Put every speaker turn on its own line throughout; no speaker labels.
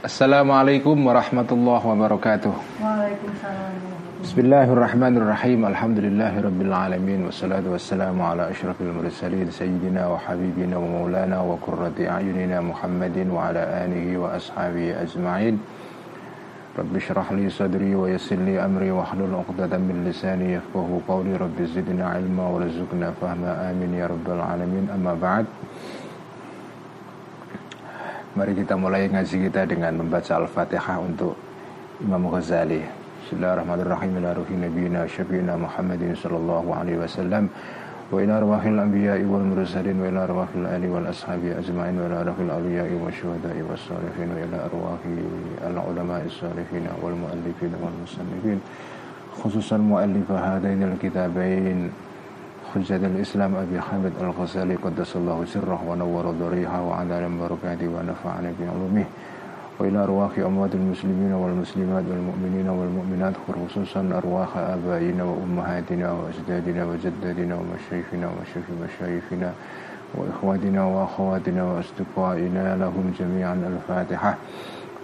Assalamualaikum warahmatullahi wabarakatuh
Waalaikumsalam.
Bismillahirrahmanirrahim Alhamdulillahirabbil alamin wassalatu wassalamu ala asyrafil mursalin sayyidina wa habibina wa maulana wa qurrati a'yunina Muhammadin wa ala alihi wa ashabihi ajma'in Sadri wa yassir li amri wa hlul 'uqdatam min lisani yafqahu qawli Rabbi zidna ilma wa rizqna fahma amin ya rabbal alamin amma ba'd Mari kita mulai ngaji kita dengan membaca Al-Fatihah untuk Imam Ghazali. Bismillahirrahmanirrahim. Ila ruhi nabiyina syafi'ina Muhammadin sallallahu alaihi wasallam. وإلى أرواح الأنبياء والمرسلين وإلى أرواح الأهل والأصحاب أجمعين وإلى أرواح الأولياء والشهداء والصالحين وإلى أرواح العلماء الصالحين والمؤلفين والمصنفين خصوصا مؤلف هذين الكتابين حجة الإسلام أبي حامد الغزالي قدس الله سره ونور ضريحه وعلى بركاته ونفعنا بعلومه. وإلى أرواح أموات المسلمين والمسلمات والمؤمنين والمؤمنات خصوصا أرواح آبائنا وأمهاتنا وأجدادنا وجدادنا ومشايخنا ومشايخ مشايخنا وإخواتنا وأخواتنا وأصدقائنا لهم جميعا الفاتحة.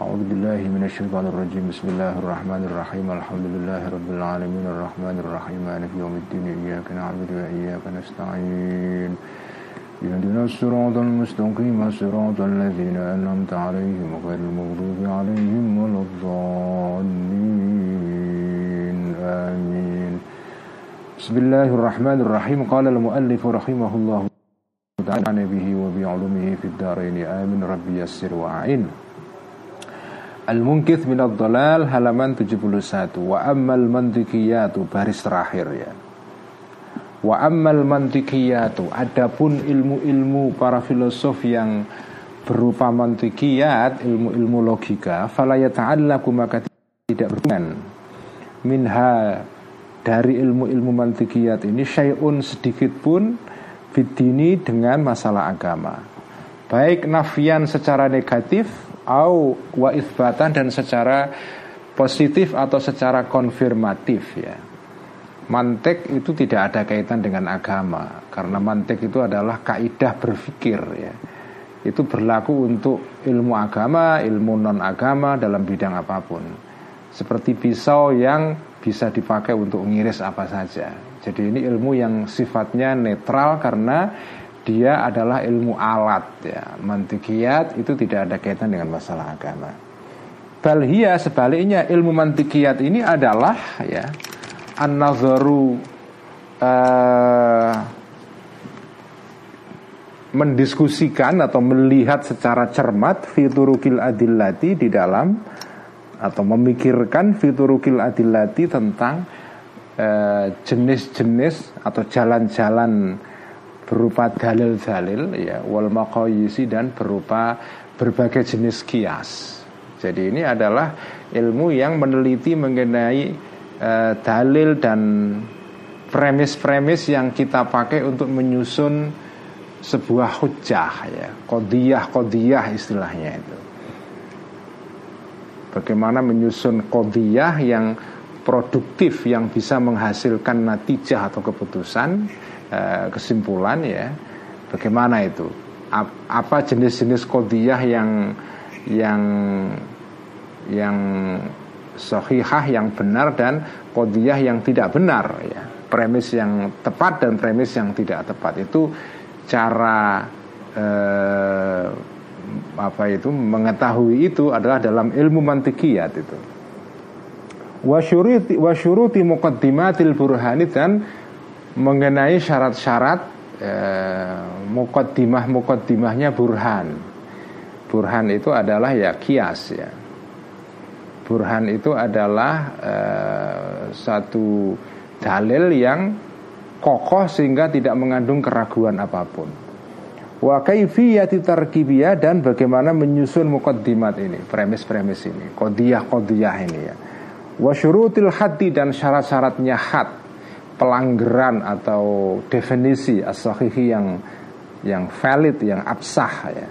أعوذ بالله من الشيطان الرجيم. بسم الله الرحمن الرحيم. الحمد لله رب العالمين. الرحمن الرحيم. مالك يوم الدين. إياك نعبد وإياك نستعين. اهدنا الصراط المستقيم صراط الذين أنعمت عليهم غير المغضوب عليهم ولا الضالين. آمين. بسم الله الرحمن الرحيم. قال المؤلف رحمه الله تعالى به وبعلومه في الدارين آمين ربي يسر وأعين. Al-Munkith minad Dalal halaman 71 Wa ammal mantikiyatu baris terakhir ya Wa ammal mantikiyatu Adapun ilmu-ilmu para filosof yang berupa mantikiyat Ilmu-ilmu logika Fala yata'allaku maka tidak berhubungan. Minha dari ilmu-ilmu mantikiyat ini Syai'un sedikit pun Bidini dengan masalah agama. Baik nafian secara negatif au wa isbatan dan secara positif atau secara konfirmatif ya. Mantek itu tidak ada kaitan dengan agama karena mantek itu adalah kaidah berpikir ya. Itu berlaku untuk ilmu agama, ilmu non agama dalam bidang apa pun. Seperti pisau yang bisa dipakai untuk ngiris apa saja. Jadi ini ilmu yang sifatnya netral karena dia adalah ilmu alat ya. Mantikiyat itu tidak ada kaitan dengan masalah agama. Balhia sebaliknya ilmu mantikiyat ini adalah ya an-nazaru uh, mendiskusikan atau melihat secara cermat fiturukil adillati di dalam atau memikirkan fiturukil adillati tentang jenis-jenis uh, atau jalan-jalan berupa dalil-dalil ya wal maqayisi dan berupa berbagai jenis kias. Jadi ini adalah ilmu yang meneliti mengenai uh, dalil dan premis-premis yang kita pakai untuk menyusun sebuah hujah ya, kodiyah-kodiyah istilahnya itu. Bagaimana menyusun kodiyah yang produktif yang bisa menghasilkan natijah atau keputusan Eh, kesimpulan ya. Bagaimana itu? Apa jenis-jenis kodiyah yang yang yang sahihah yang benar dan kodiyah yang tidak benar ya premis yang tepat dan premis yang tidak tepat itu cara eh, apa itu mengetahui itu adalah dalam ilmu mantikiyat itu wasyuruti wasyuruti muqaddimatil burhani dan mengenai syarat-syarat eh, mukaddimah mukaddimahnya burhan. Burhan itu adalah ya kias ya. Burhan itu adalah eh, satu dalil yang kokoh sehingga tidak mengandung keraguan apa pun. Wa kaifiyati tarkibiyah dan bagaimana menyusun mukaddimat ini, premis-premis ini, kodiyah-kodiyah ini ya. Wa syurutil haddi dan syarat-syaratnya had pelanggaran atau definisi as yang yang valid, yang absah ya.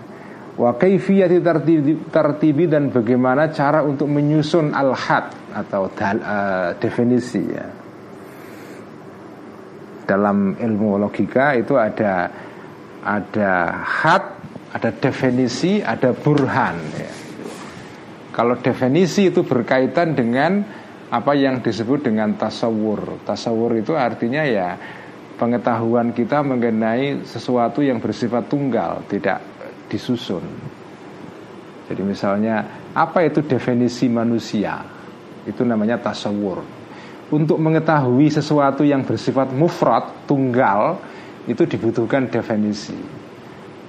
Wa kaifiyati tartibi, tartibi dan bagaimana cara untuk menyusun al-had atau dal, uh, definisi ya. dalam ilmu logika itu ada ada had, ada definisi, ada burhan. Ya. Kalau definisi itu berkaitan dengan apa yang disebut dengan tasawur. Tasawur itu artinya ya pengetahuan kita mengenai sesuatu yang bersifat tunggal, tidak disusun. Jadi misalnya apa itu definisi manusia? Itu namanya tasawur. Untuk mengetahui sesuatu yang bersifat mufrad, tunggal, itu dibutuhkan definisi.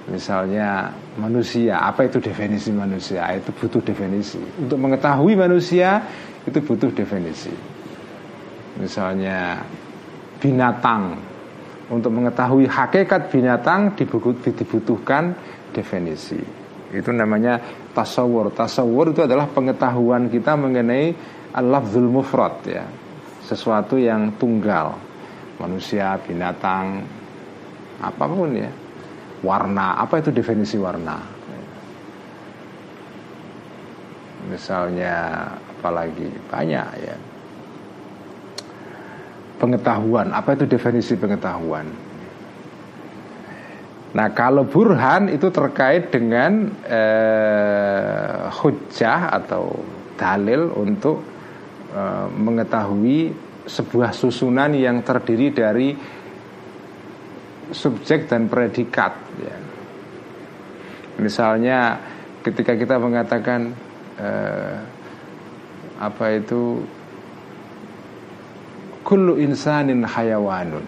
Misalnya manusia, apa itu definisi manusia? Itu butuh definisi. Untuk mengetahui manusia itu butuh definisi. Misalnya binatang, untuk mengetahui hakikat binatang dibutuhkan definisi. Itu namanya tasawur. Tasawur itu adalah pengetahuan kita mengenai al-lafzul ya. Sesuatu yang tunggal. Manusia, binatang, apa pun ya warna apa itu definisi warna misalnya apalagi banyak ya pengetahuan apa itu definisi pengetahuan nah kalau burhan itu terkait dengan eh, hujah atau dalil untuk eh, mengetahui sebuah susunan yang terdiri dari subjek dan predikat ya. Misalnya ketika kita mengatakan eh, apa itu kullu insanin hayawanun.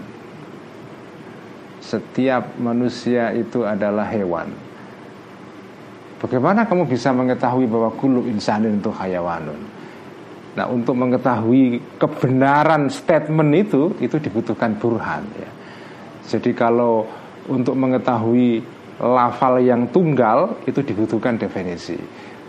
Setiap manusia itu adalah hewan. Bagaimana kamu bisa mengetahui bahwa kullu insanin itu hayawanun? Nah, untuk mengetahui kebenaran statement itu itu dibutuhkan burhan ya. Jadi kalau untuk mengetahui lafal yang tunggal itu dibutuhkan definisi.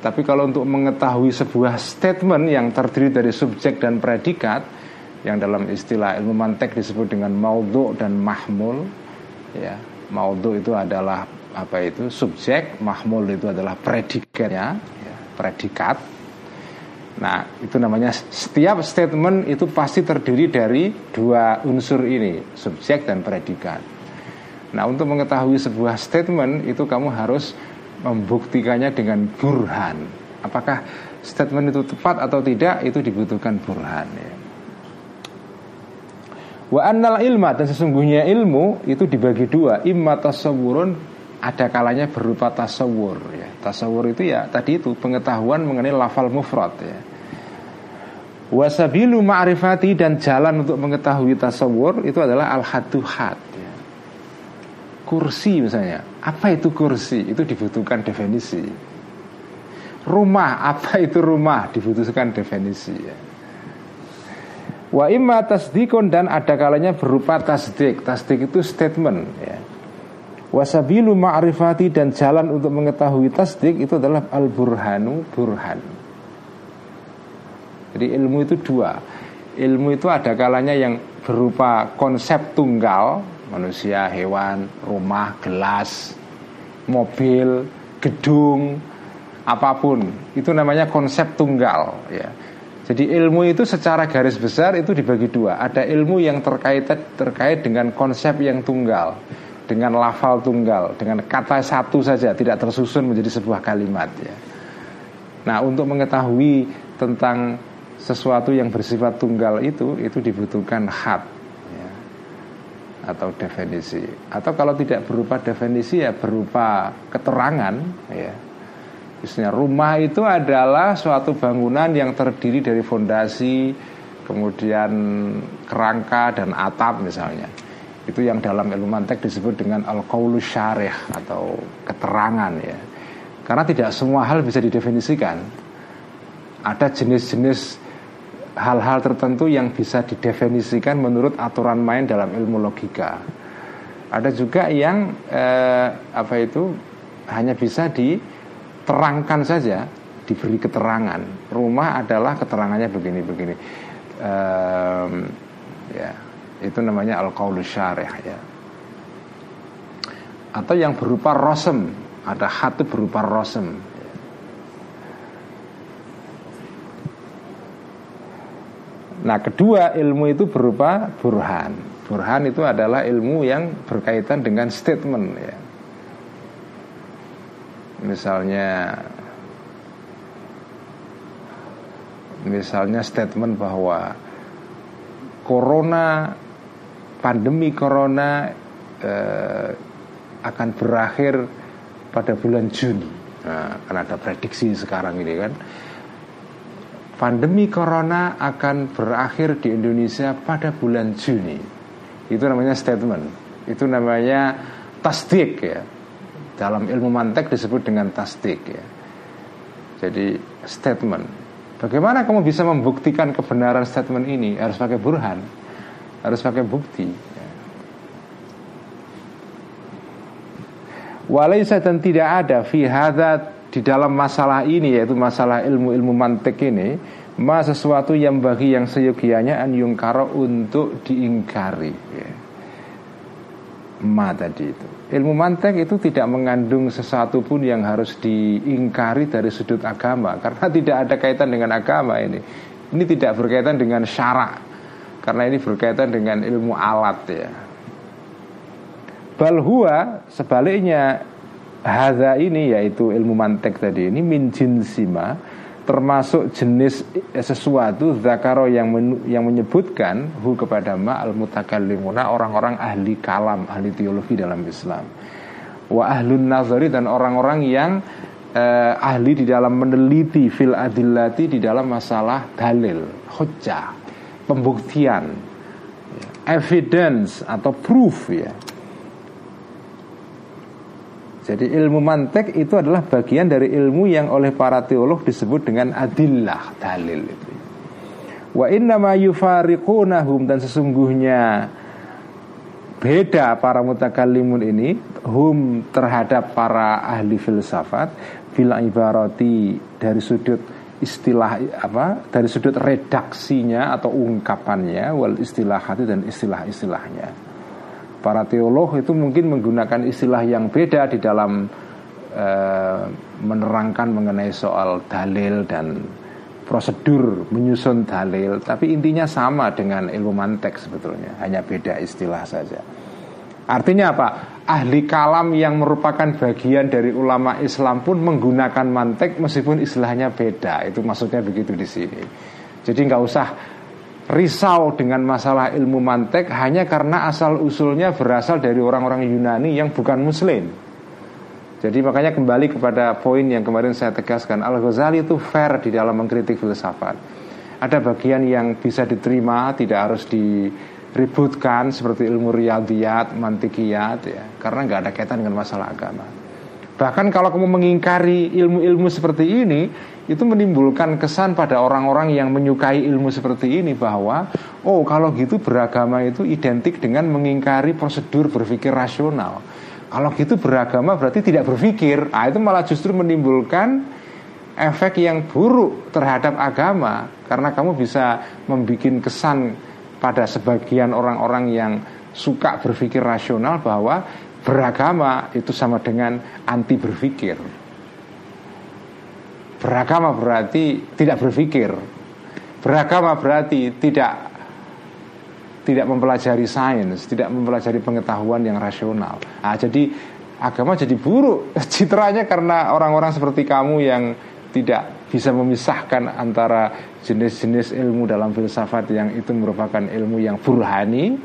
Tapi kalau untuk mengetahui sebuah statement yang terdiri dari subjek dan predikat yang dalam istilah ilmu mantek disebut dengan maudhu dan mahmul ya maudhu itu adalah apa itu subjek mahmul itu adalah predikatnya ya, predikat Nah, itu namanya setiap statement itu pasti terdiri dari dua unsur ini, subjek dan predikat. Nah, untuk mengetahui sebuah statement itu kamu harus membuktikannya dengan burhan. Apakah statement itu tepat atau tidak itu dibutuhkan burhan ya. Wa annal ilma dan sesungguhnya ilmu itu dibagi dua, imma tasawurun ada kalanya berupa tasawur ya. Tasawur itu ya tadi itu pengetahuan mengenai lafal mufrad ya. Wasabilu ma'rifati dan jalan untuk mengetahui tasawur itu adalah al-haduhat ya. Kursi misalnya Apa itu kursi? Itu dibutuhkan definisi Rumah, apa itu rumah? Dibutuhkan definisi ya. Wa imma tasdikun dan ada kalanya berupa tasdik Tasdik itu statement ya. Wasabilu ma'rifati dan jalan untuk mengetahui tasdik itu adalah al-burhanu burhan jadi ilmu itu dua Ilmu itu ada kalanya yang berupa konsep tunggal Manusia, hewan, rumah, gelas, mobil, gedung, apa pun Itu namanya konsep tunggal ya. Jadi ilmu itu secara garis besar itu dibagi dua. Ada ilmu yang terkait terkait dengan konsep yang tunggal Dengan lafal tunggal Dengan kata satu saja Tidak tersusun menjadi sebuah kalimat ya. Nah untuk mengetahui tentang sesuatu yang bersifat tunggal itu itu dibutuhkan hat ya, atau definisi. Atau kalau tidak berupa definisi ya berupa keterangan ya misalnya rumah itu adalah suatu bangunan yang terdiri dari fondasi kemudian kerangka dan atap misalnya. Itu yang dalam ilmu mantek disebut dengan al syarih atau keterangan ya. Karena tidak semua hal bisa didefinisikan. Ada jenis-jenis hal-hal tertentu yang bisa didefinisikan menurut aturan main dalam ilmu logika. Ada juga yang eh, apa itu hanya bisa diterangkan saja, diberi keterangan. Rumah adalah keterangannya begini-begini. Eh, ya, itu namanya al-qaulus syarih ya. Atau yang berupa rosem, ada hati berupa rosem Nah kedua ilmu itu berupa burhan Burhan itu adalah ilmu yang berkaitan dengan statement ya. Misalnya misalnya statement bahwa corona pandemi corona eh, akan berakhir pada bulan Juni. Nah, kan ada prediksi sekarang ini kan. Pandemi corona akan berakhir di Indonesia pada bulan Juni. Itu namanya statement. Itu namanya tasdik ya. Dalam ilmu mantek disebut dengan tasdik ya. Jadi statement. Bagaimana kamu bisa membuktikan kebenaran statement ini? Harus pakai burhan, harus pakai bukti. Walaysa dan tidak ada fi di dalam masalah ini yaitu masalah ilmu-ilmu mantik ini ma sesuatu yang bagi yang seyogianya an yungkaro untuk diingkari ya. ma tadi itu ilmu mantek itu tidak mengandung sesuatu pun yang harus diingkari dari sudut agama. Karena tidak ada kaitan dengan agama ini. Ini tidak berkaitan dengan syarak. Karena ini berkaitan dengan ilmu alat ya. Balhua sebaliknya Hadza ini yaitu ilmu mantek tadi ini min jinsima termasuk jenis sesuatu zakaro yang men, yang menyebutkan hu kepada ma al mutakallimuna orang-orang ahli kalam ahli teologi dalam Islam. Wa ahlun nazari dan orang-orang yang eh, ahli di dalam meneliti fil adillati di dalam masalah dalil hujjah pembuktian evidence atau proof ya jadi ilmu mantek itu adalah bagian dari ilmu yang oleh para teolog disebut dengan adillah dalil itu. Wa inna ma yufariqunahum dan sesungguhnya beda para mutakallimun ini hum terhadap para ahli filsafat bila ibarati dari sudut istilah apa dari sudut redaksinya atau ungkapannya wal istilahati dan istilah-istilahnya para teolog itu mungkin menggunakan istilah yang beda di dalam e, menerangkan mengenai soal dalil dan prosedur menyusun dalil, tapi intinya sama dengan ilmu mantek sebetulnya, hanya beda istilah saja. Artinya apa? Ahli kalam yang merupakan bagian dari ulama Islam pun menggunakan mantek meskipun istilahnya beda. Itu maksudnya begitu di sini. Jadi nggak usah risau dengan masalah ilmu mantek hanya karena asal usulnya berasal dari orang-orang Yunani yang bukan Muslim. Jadi makanya kembali kepada poin yang kemarin saya tegaskan Al Ghazali itu fair di dalam mengkritik filsafat. Ada bagian yang bisa diterima, tidak harus diributkan seperti ilmu riyadiyat, mantikiyat ya, karena nggak ada kaitan dengan masalah agama. Bahkan kalau kamu mengingkari ilmu-ilmu seperti ini, itu menimbulkan kesan pada orang-orang yang menyukai ilmu seperti ini bahwa oh kalau gitu beragama itu identik dengan mengingkari prosedur berpikir rasional. Kalau gitu beragama berarti tidak berpikir. Ah itu malah justru menimbulkan efek yang buruk terhadap agama karena kamu bisa membuat kesan pada sebagian orang-orang yang suka berpikir rasional bahwa beragama itu sama dengan anti berpikir. Beragama berarti tidak berpikir. Beragama berarti tidak tidak mempelajari sains, tidak mempelajari pengetahuan yang rasional. Nah, jadi agama jadi buruk citranya karena orang-orang seperti kamu yang tidak bisa memisahkan antara jenis-jenis ilmu dalam filsafat yang itu merupakan ilmu yang burhani,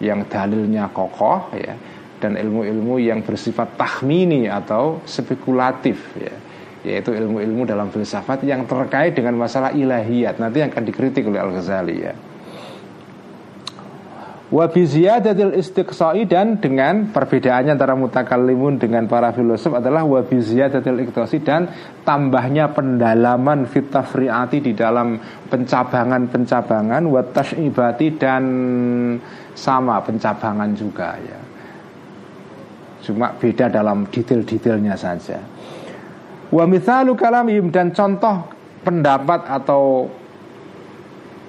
yang dalilnya kokoh ya, dan ilmu-ilmu yang bersifat tahmini atau spekulatif ya yaitu ilmu-ilmu dalam filsafat yang terkait dengan masalah ilahiyat nanti akan dikritik oleh Al Ghazali ya. Wabiziyadatil istiqsa'i dan dengan perbedaannya antara mutakallimun dengan para filosof adalah wabiziyadatil istiqsa'i dan tambahnya pendalaman fitafriati di dalam pencabangan-pencabangan watashibati dan sama pencabangan juga ya. Cuma beda dalam detail-detailnya saja. Wa mithalu kalamim dan contoh pendapat atau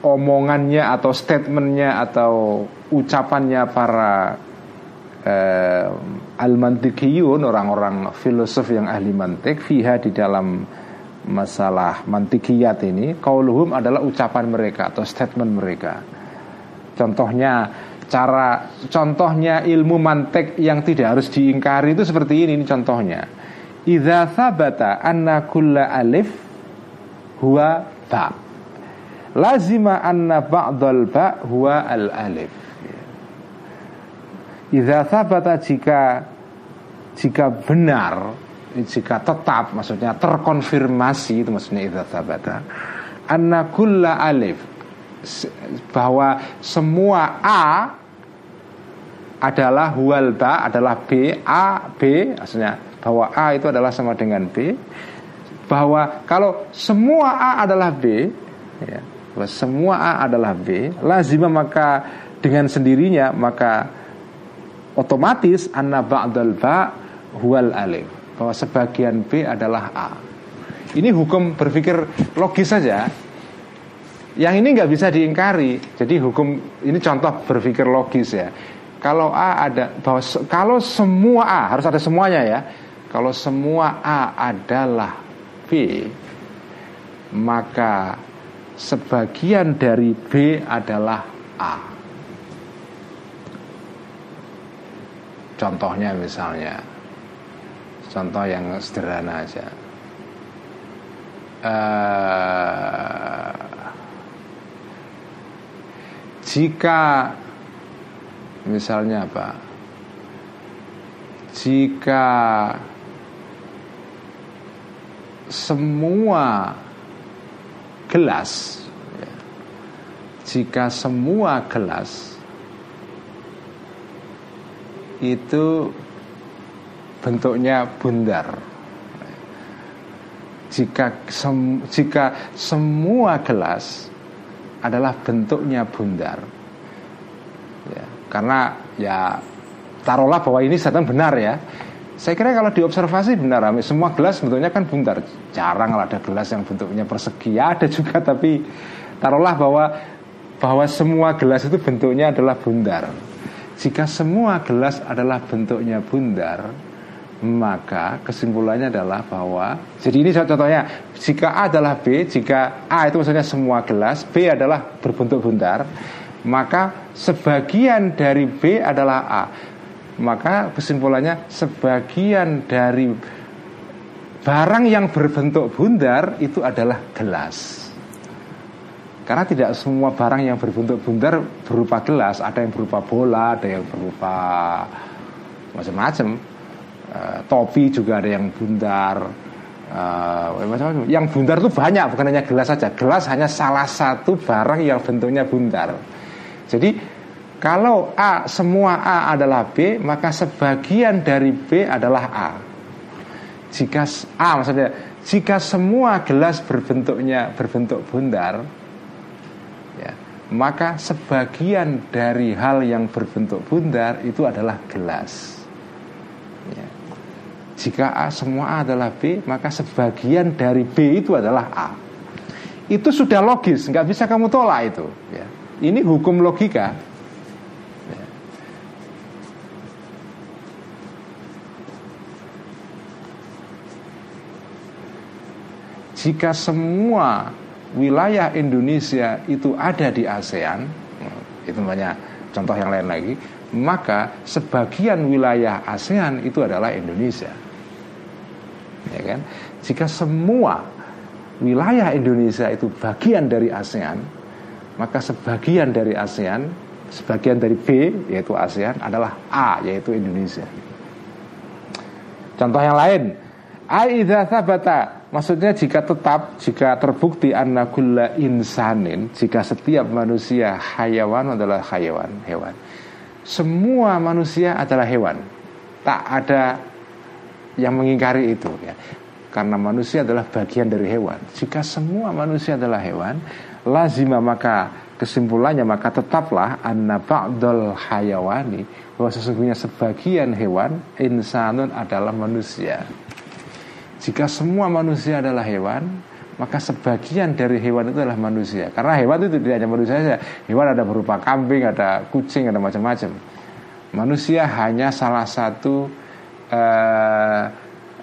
omongannya atau statementnya atau ucapannya para eh, al-mantikiyun orang-orang filosof yang ahli mantik fiha di dalam masalah mantikiyat ini kauluhum adalah ucapan mereka atau statement mereka contohnya cara contohnya ilmu mantek yang tidak harus diingkari itu seperti ini, ini contohnya. Idza sabata anna kulla alif huwa ba. Lazima anna ba'dal ba huwa al alif. Idza sabata jika jika benar jika tetap maksudnya terkonfirmasi itu maksudnya idza sabata anna kulla alif bahwa semua A adalah huwal ba adalah B A B maksudnya bahwa A itu adalah sama dengan B bahwa kalau semua A adalah B ya, bahwa semua A adalah B lazima maka dengan sendirinya maka otomatis anna ba'dal ba huwal alif bahwa sebagian B adalah A ini hukum berpikir logis saja yang ini nggak bisa diingkari. Jadi hukum ini contoh berpikir logis ya. Kalau A ada bahwa kalau semua A harus ada semuanya ya. Kalau semua A adalah B, maka sebagian dari B adalah A. Contohnya misalnya, contoh yang sederhana aja. Uh, jika misalnya apa? Jika semua gelas ya, jika semua gelas itu bentuknya bundar jika sem, jika semua gelas adalah bentuknya bundar. Ya, karena ya taruhlah bahwa ini setan benar ya. Saya kira kalau diobservasi benar, semua gelas bentuknya kan bundar. Jarang lah ada gelas yang bentuknya persegi. Ya, ada juga, tapi taruhlah bahwa bahwa semua gelas itu bentuknya adalah bundar. Jika semua gelas adalah bentuknya bundar, maka kesimpulannya adalah bahwa jadi ini contohnya jika A adalah B jika A itu maksudnya semua gelas B adalah berbentuk bundar maka sebagian dari B adalah A maka kesimpulannya sebagian dari barang yang berbentuk bundar itu adalah gelas. Karena tidak semua barang yang berbentuk bundar berupa gelas. Ada yang berupa bola ada yang berupa macam-macam. Eh, topi juga ada yang bundar. Uh, yang bundar itu banyak bukan hanya gelas saja. Gelas hanya salah satu barang yang bentuknya bundar. Jadi kalau A semua A adalah B maka sebagian dari B adalah A jika A maksudnya jika semua gelas berbentuknya berbentuk bundar ya, maka sebagian dari hal yang berbentuk bundar itu adalah gelas jika A semua A adalah B, maka sebagian dari B itu adalah A. Itu sudah logis, nggak bisa kamu tolak itu. Ya. Ini hukum logika. Jika semua wilayah Indonesia itu ada di ASEAN, itu banyak contoh yang lain lagi, maka sebagian wilayah ASEAN itu adalah Indonesia ya kan? Jika semua wilayah Indonesia itu bagian dari ASEAN, maka sebagian dari ASEAN, sebagian dari B yaitu ASEAN adalah A yaitu Indonesia. Contoh yang lain, Aidha sabata Maksudnya jika tetap Jika terbukti anakulla insanin Jika setiap manusia hayawan adalah hayawan Hewan Semua manusia adalah hewan Tak ada yang mengingkari itu ya. Karena manusia adalah bagian dari hewan. Jika semua manusia adalah hewan, lazima maka kesimpulannya maka tetaplah anna ba'dal hayawani bahwa sesungguhnya sebagian hewan insanun adalah manusia. Jika semua manusia adalah hewan, maka sebagian dari hewan itu adalah manusia. Karena hewan itu tidak hanya manusia saja. Hewan ada berupa kambing, ada kucing, ada macam-macam. Manusia hanya salah satu uh,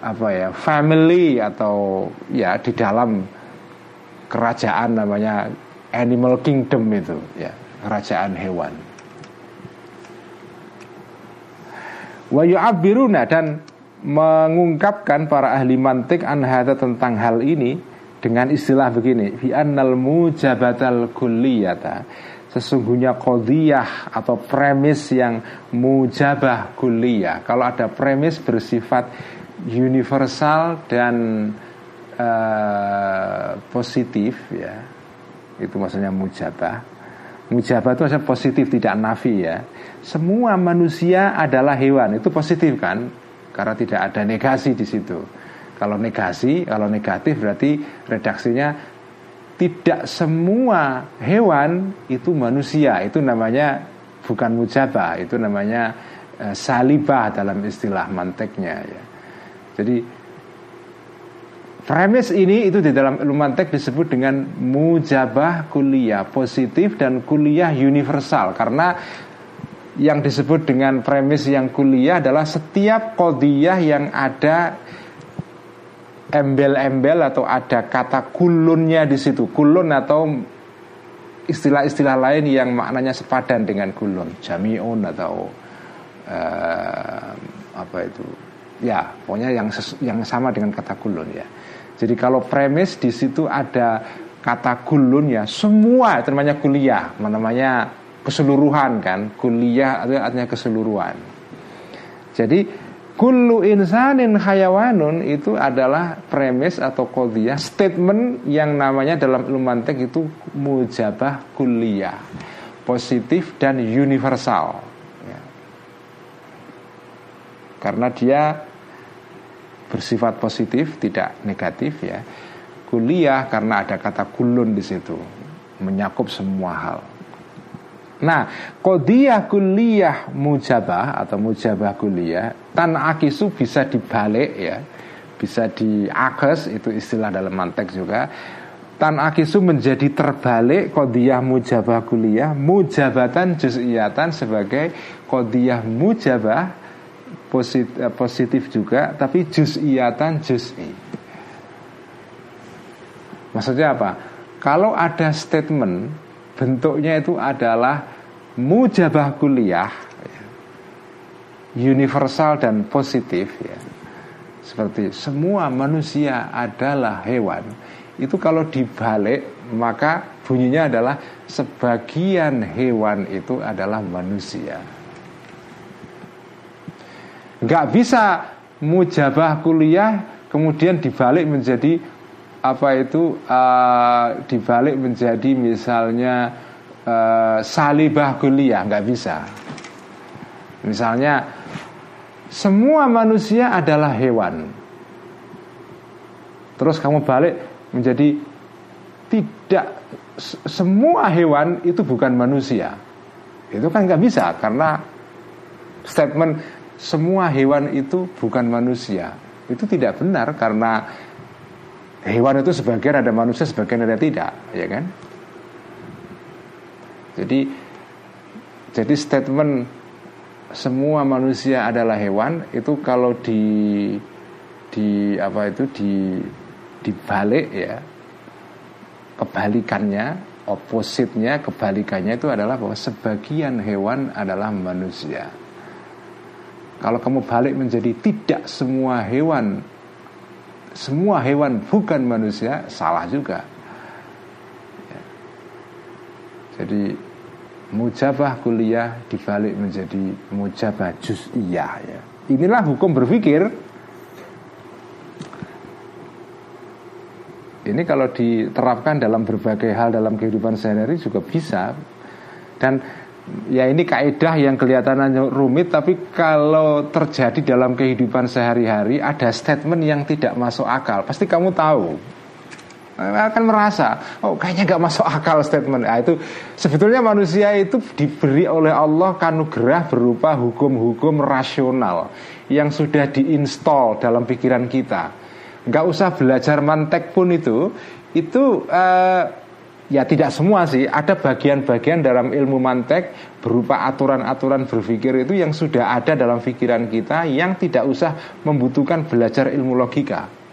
apa ya family atau ya di dalam kerajaan namanya animal kingdom itu ya kerajaan hewan Wa dan mengungkapkan para ahli mantik anhata tentang hal ini dengan istilah begini fi annal mujabatal kulliyata. Sesungguhnya kodiyah atau premis yang mujabah kulliyah. Kalau ada premis bersifat universal dan uh, positif ya itu maksudnya mujabah. Mujabah itu maksudnya positif tidak nafi ya. Semua manusia adalah hewan itu positif kan karena tidak ada negasi di situ. Kalau negasi, kalau negatif berarti redaksinya tidak semua hewan itu manusia. Itu namanya bukan mujabah, itu namanya e, salibah dalam istilah manteknya ya. Jadi premis ini itu di dalam ilmu mantek disebut dengan mujabah kuliah positif dan kuliah universal karena yang disebut dengan premis yang kuliah adalah setiap kodiyah yang ada embel-embel atau ada kata kulunnya di situ. Kulun atau istilah-istilah lain yang maknanya sepadan dengan kulun. Jamiun atau uh, apa itu? Ya pokoknya yang yang sama dengan kata kulun ya. Jadi kalau premis di situ ada kata kulun ya semua namanya kuliah. Namanya keseluruhan kan? Kuliah artinya keseluruhan. Jadi kullu insanin hayawanun itu adalah premis atau kodiyah statement yang namanya dalam ilmu mantek itu mujabah kuliah. Positif dan universal. Ya. karena dia bersifat positif tidak negatif ya. Kuliah karena ada kata kulun di situ. Menyakup semua hal Nah, kodiyah kuliah mujabah atau mujabah kuliah tan akisu bisa dibalik ya, bisa diakes itu istilah dalam mantek juga. Tan akisu menjadi terbalik kodiyah mujabah kuliah mujabatan juz'iyatan sebagai kodiyah mujabah positif, eh, positif juga tapi juz'iyatan juz'i. Maksudnya apa? Kalau ada statement bentuknya itu adalah mujabah kuliah universal dan positif ya. Seperti semua manusia adalah hewan. Itu kalau dibalik maka bunyinya adalah sebagian hewan itu adalah manusia. Nggak bisa mujabah kuliah kemudian dibalik menjadi apa itu uh, dibalik menjadi misalnya uh, salibah kuliah nggak bisa. Misalnya semua manusia adalah hewan. Terus kamu balik menjadi tidak semua hewan itu bukan manusia. Itu kan nggak bisa karena statement semua hewan itu bukan manusia itu tidak benar karena Hewan itu sebagian ada manusia, sebagian ada tidak, ya kan? Jadi jadi statement semua manusia adalah hewan itu kalau di di apa itu di dibalik ya kebalikannya opositnya kebalikannya itu adalah bahwa sebagian hewan adalah manusia kalau kamu balik menjadi tidak semua hewan semua hewan bukan manusia salah juga. Ya. Jadi mujabah kuliah dibalik menjadi mujabah juz'iyah ya. Inilah hukum berpikir. Ini kalau diterapkan dalam berbagai hal dalam kehidupan sehari-hari juga bisa. Dan ya ini kaidah yang kelihatannya rumit tapi kalau terjadi dalam kehidupan sehari-hari ada statement yang tidak masuk akal pasti kamu tahu akan merasa oh kayaknya nggak masuk akal statement. Nah, itu sebetulnya manusia itu diberi oleh Allah kanugerah berupa hukum-hukum rasional yang sudah diinstal dalam pikiran kita. Nggak usah belajar mantek pun itu itu uh, Ya tidak semua sih, ada bagian-bagian dalam ilmu mantek berupa aturan-aturan berpikir itu yang sudah ada dalam pikiran kita yang tidak usah membutuhkan belajar ilmu logika.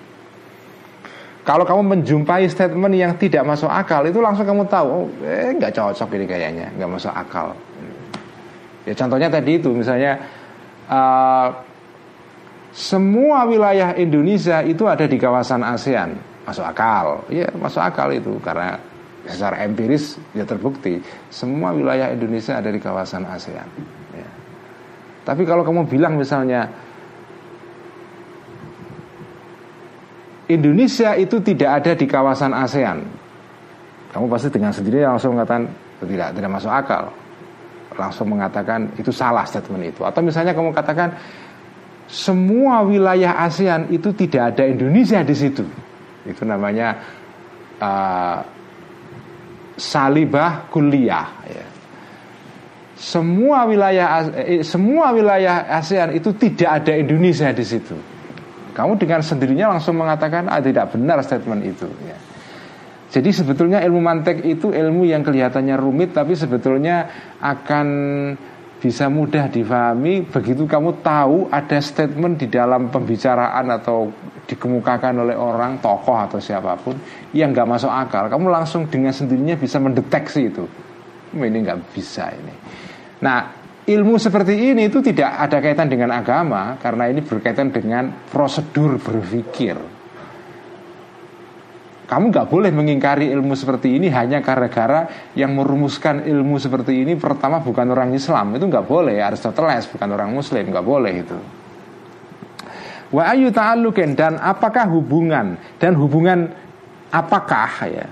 Kalau kamu menjumpai statement yang tidak masuk akal itu langsung kamu tahu, oh, eh nggak cocok ini kayaknya, nggak masuk akal. Ya contohnya tadi itu misalnya uh, semua wilayah Indonesia itu ada di kawasan ASEAN masuk akal ya masuk akal itu karena secara empiris ya terbukti semua wilayah Indonesia ada di kawasan ASEAN ya. tapi kalau kamu bilang misalnya Indonesia itu tidak ada di kawasan ASEAN. Kamu pasti dengan sendiri langsung mengatakan tidak tidak masuk akal. Langsung mengatakan itu salah statement itu. Atau misalnya kamu katakan semua wilayah ASEAN itu tidak ada Indonesia di situ. Itu namanya uh, salibah kuliah ya. semua wilayah eh, semua wilayah ASEAN itu tidak ada Indonesia di situ kamu dengan sendirinya langsung mengatakan ah tidak benar statement itu. Ya. Jadi sebetulnya ilmu mantek itu ilmu yang kelihatannya rumit tapi sebetulnya akan bisa mudah difahami begitu kamu tahu ada statement di dalam pembicaraan atau dikemukakan oleh orang tokoh atau siapa pun yang nggak masuk akal. Kamu langsung dengan sendirinya bisa mendeteksi itu. Ini nggak bisa ini. Nah ilmu seperti ini itu tidak ada kaitan dengan agama karena ini berkaitan dengan prosedur berpikir. Kamu nggak boleh mengingkari ilmu seperti ini hanya gara-gara yang merumuskan ilmu seperti ini pertama bukan orang Islam. Itu nggak boleh. Aristoteles bukan orang Muslim. Nggak boleh itu. Wa ayu ta'allukin dan apakah hubungan? Dan hubungan apakah ya?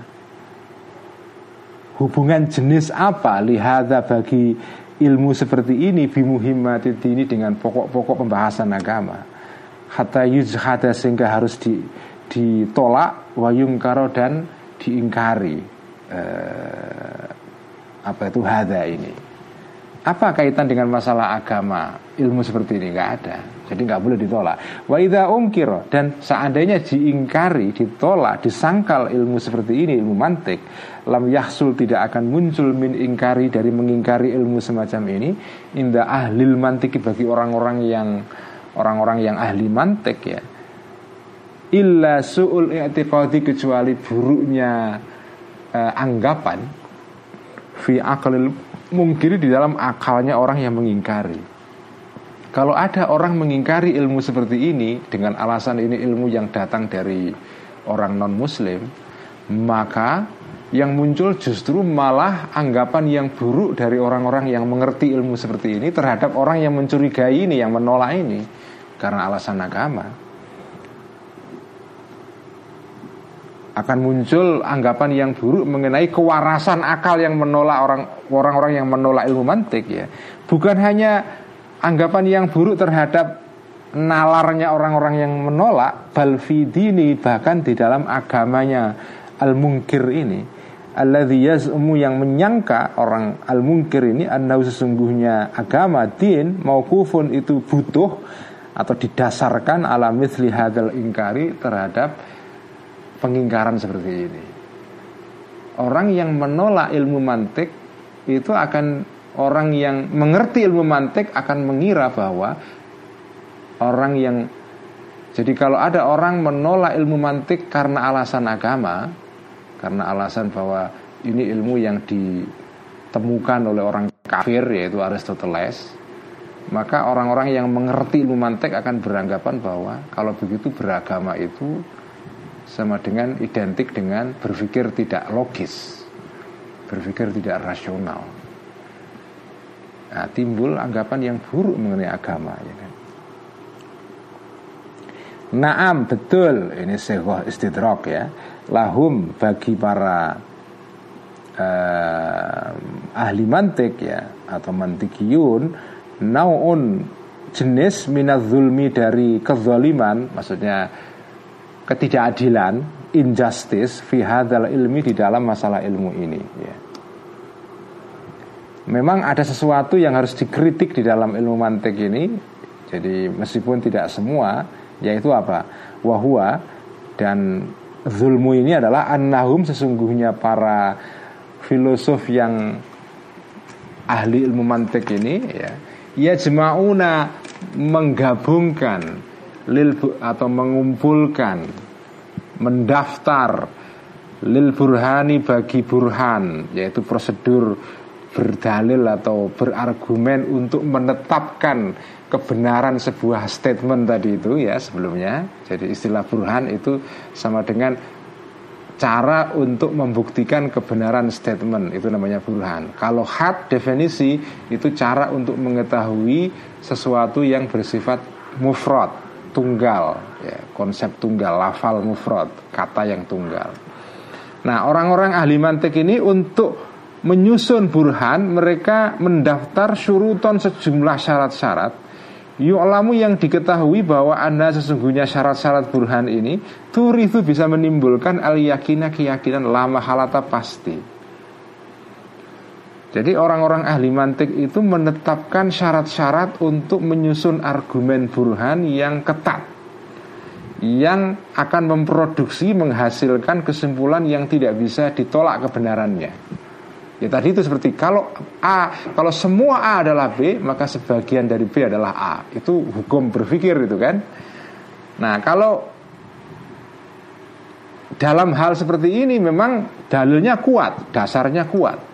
Hubungan jenis apa? Lihada bagi ilmu seperti ini bimuhimmat ini dengan pokok-pokok pembahasan agama. Hatta yujhada sehingga harus di ditolak wayung karo dan diingkari eh, apa itu hada ini. Apa kaitan dengan masalah agama ilmu seperti ini? Nggak ada. Jadi nggak boleh ditolak. Wa idza ungkiro dan seandainya diingkari ditolak disangkal ilmu seperti ini ilmu mantik lam yahsul tidak akan muncul min ingkari dari mengingkari ilmu semacam ini indah ahlil mantiki bagi orang-orang yang orang-orang yang ahli mantik ya illa su'ul i'tiqadi kecuali buruknya uh, anggapan fi akalil mungkiri di dalam akalnya orang yang mengingkari. Kalau ada orang mengingkari ilmu seperti ini dengan alasan ini ilmu yang datang dari orang non muslim, maka yang muncul justru malah anggapan yang buruk dari orang-orang yang mengerti ilmu seperti ini terhadap orang yang mencurigai ini, yang menolak ini karena alasan agama. akan muncul anggapan yang buruk mengenai kewarasan akal yang menolak orang orang-orang yang menolak ilmu mantik ya. Bukan hanya anggapan yang buruk terhadap nalarnya orang-orang yang menolak balfidini bahkan di dalam agamanya al-mungkir ini alladzi yaz'umu yang menyangka orang al-mungkir ini annahu sesungguhnya agama din maukufun itu butuh atau didasarkan ala mithli hadzal ingkari terhadap pengingkaran seperti ini. Orang yang menolak ilmu mantik itu akan orang yang mengerti ilmu mantik akan mengira bahwa orang yang jadi kalau ada orang menolak ilmu mantik karena alasan agama, karena alasan bahwa ini ilmu yang ditemukan oleh orang kafir yaitu Aristoteles, maka orang-orang yang mengerti ilmu mantik akan beranggapan bahwa kalau begitu beragama itu sama dengan identik dengan berpikir tidak logis, berpikir tidak rasional. Nah, timbul anggapan yang buruk mengenai agama. Ya kan? Naam betul ini sebuah istidrok ya. Lahum bagi para uh, ahli mantik ya atau mantikiyun naun jenis minat zulmi dari kezaliman maksudnya ketidakadilan, injustice fi hadzal ilmi di dalam masalah ilmu ini ya. Memang ada sesuatu yang harus dikritik di dalam ilmu mantik ini. Jadi meskipun tidak semua, yaitu apa? Wahua dan zulmu ini adalah annahum sesungguhnya para filosof yang ahli ilmu mantik ini ya ya jemauna menggabungkan lil atau mengumpulkan mendaftar lil burhani bagi burhan yaitu prosedur berdalil atau berargumen untuk menetapkan kebenaran sebuah statement tadi itu ya sebelumnya. Jadi istilah burhan itu sama dengan cara untuk membuktikan kebenaran statement itu namanya burhan. Kalau had definisi itu cara untuk mengetahui sesuatu yang bersifat mufrad, tunggal, ya, konsep tunggal, lafal mufrad, kata yang tunggal. Nah, orang-orang ahli mantik ini untuk menyusun burhan mereka mendaftar syuruton sejumlah syarat-syarat Yu'lamu yang diketahui bahwa anda sesungguhnya syarat-syarat burhan ini Turi itu bisa menimbulkan al-yakina keyakinan lama halata pasti. Jadi orang-orang ahli mantik itu menetapkan syarat-syarat untuk menyusun argumen burhan yang ketat Yang akan memproduksi menghasilkan kesimpulan yang tidak bisa ditolak kebenarannya Ya tadi itu seperti kalau A, kalau semua A adalah B, maka sebagian dari B adalah A. Itu hukum berpikir itu kan. Nah, kalau dalam hal seperti ini memang dalilnya kuat, dasarnya kuat.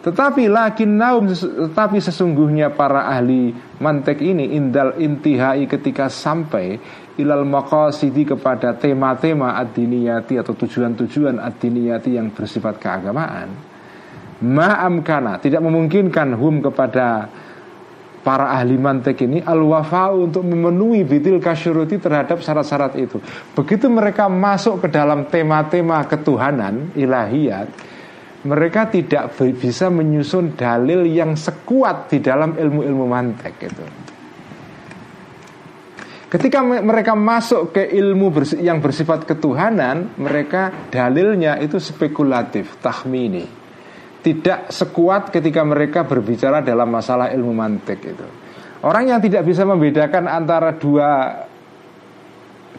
Tetapi lakin naum tetapi sesungguhnya para ahli mantek ini indal intihai ketika sampai ilal maqasidi kepada tema-tema ad atau tujuan-tujuan ad yang bersifat keagamaan ma'amkana tidak memungkinkan hum kepada para ahli mantek ini al wafa untuk memenuhi bitil kasyuruti terhadap syarat-syarat itu. Begitu mereka masuk ke dalam tema-tema ketuhanan ilahiyat, mereka tidak bisa menyusun dalil yang sekuat di dalam ilmu-ilmu mantek itu. Ketika mereka masuk ke ilmu yang bersifat ketuhanan, mereka dalilnya itu spekulatif, tahmini tidak sekuat ketika mereka berbicara dalam masalah ilmu mantik itu. Orang yang tidak bisa membedakan antara dua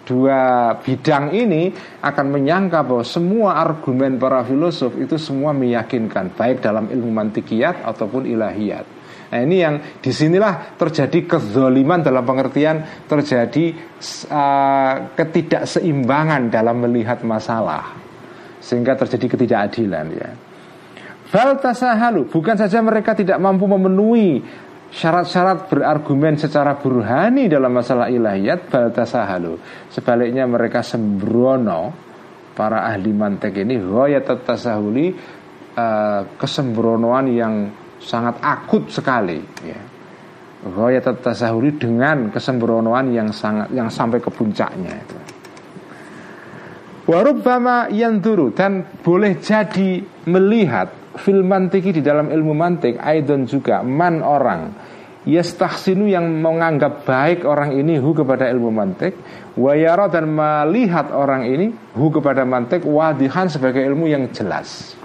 dua bidang ini akan menyangka bahwa semua argumen para filosof itu semua meyakinkan baik dalam ilmu mantikiyat ataupun ilahiyat. Nah ini yang di sinilah terjadi kezoliman dalam pengertian terjadi uh, ketidakseimbangan dalam melihat masalah sehingga terjadi ketidakadilan ya. Fal tasahalu Bukan saja mereka tidak mampu memenuhi Syarat-syarat berargumen secara burhani dalam masalah ilahiyat Bal tasahalu Sebaliknya mereka sembrono Para ahli mantek ini Hoyat tasahuli uh, Kesembronoan yang sangat akut sekali ya. Hoyat tasahuli dengan kesembronoan yang sangat yang sampai ke puncaknya itu. Warubbama yang turu dan boleh jadi melihat fil mantiki di dalam ilmu mantik aidon juga man orang. Yastahsinu yang menganggap baik orang ini hu kepada ilmu mantik wayara dan melihat orang ini hu kepada mantik wadihan sebagai ilmu yang jelas.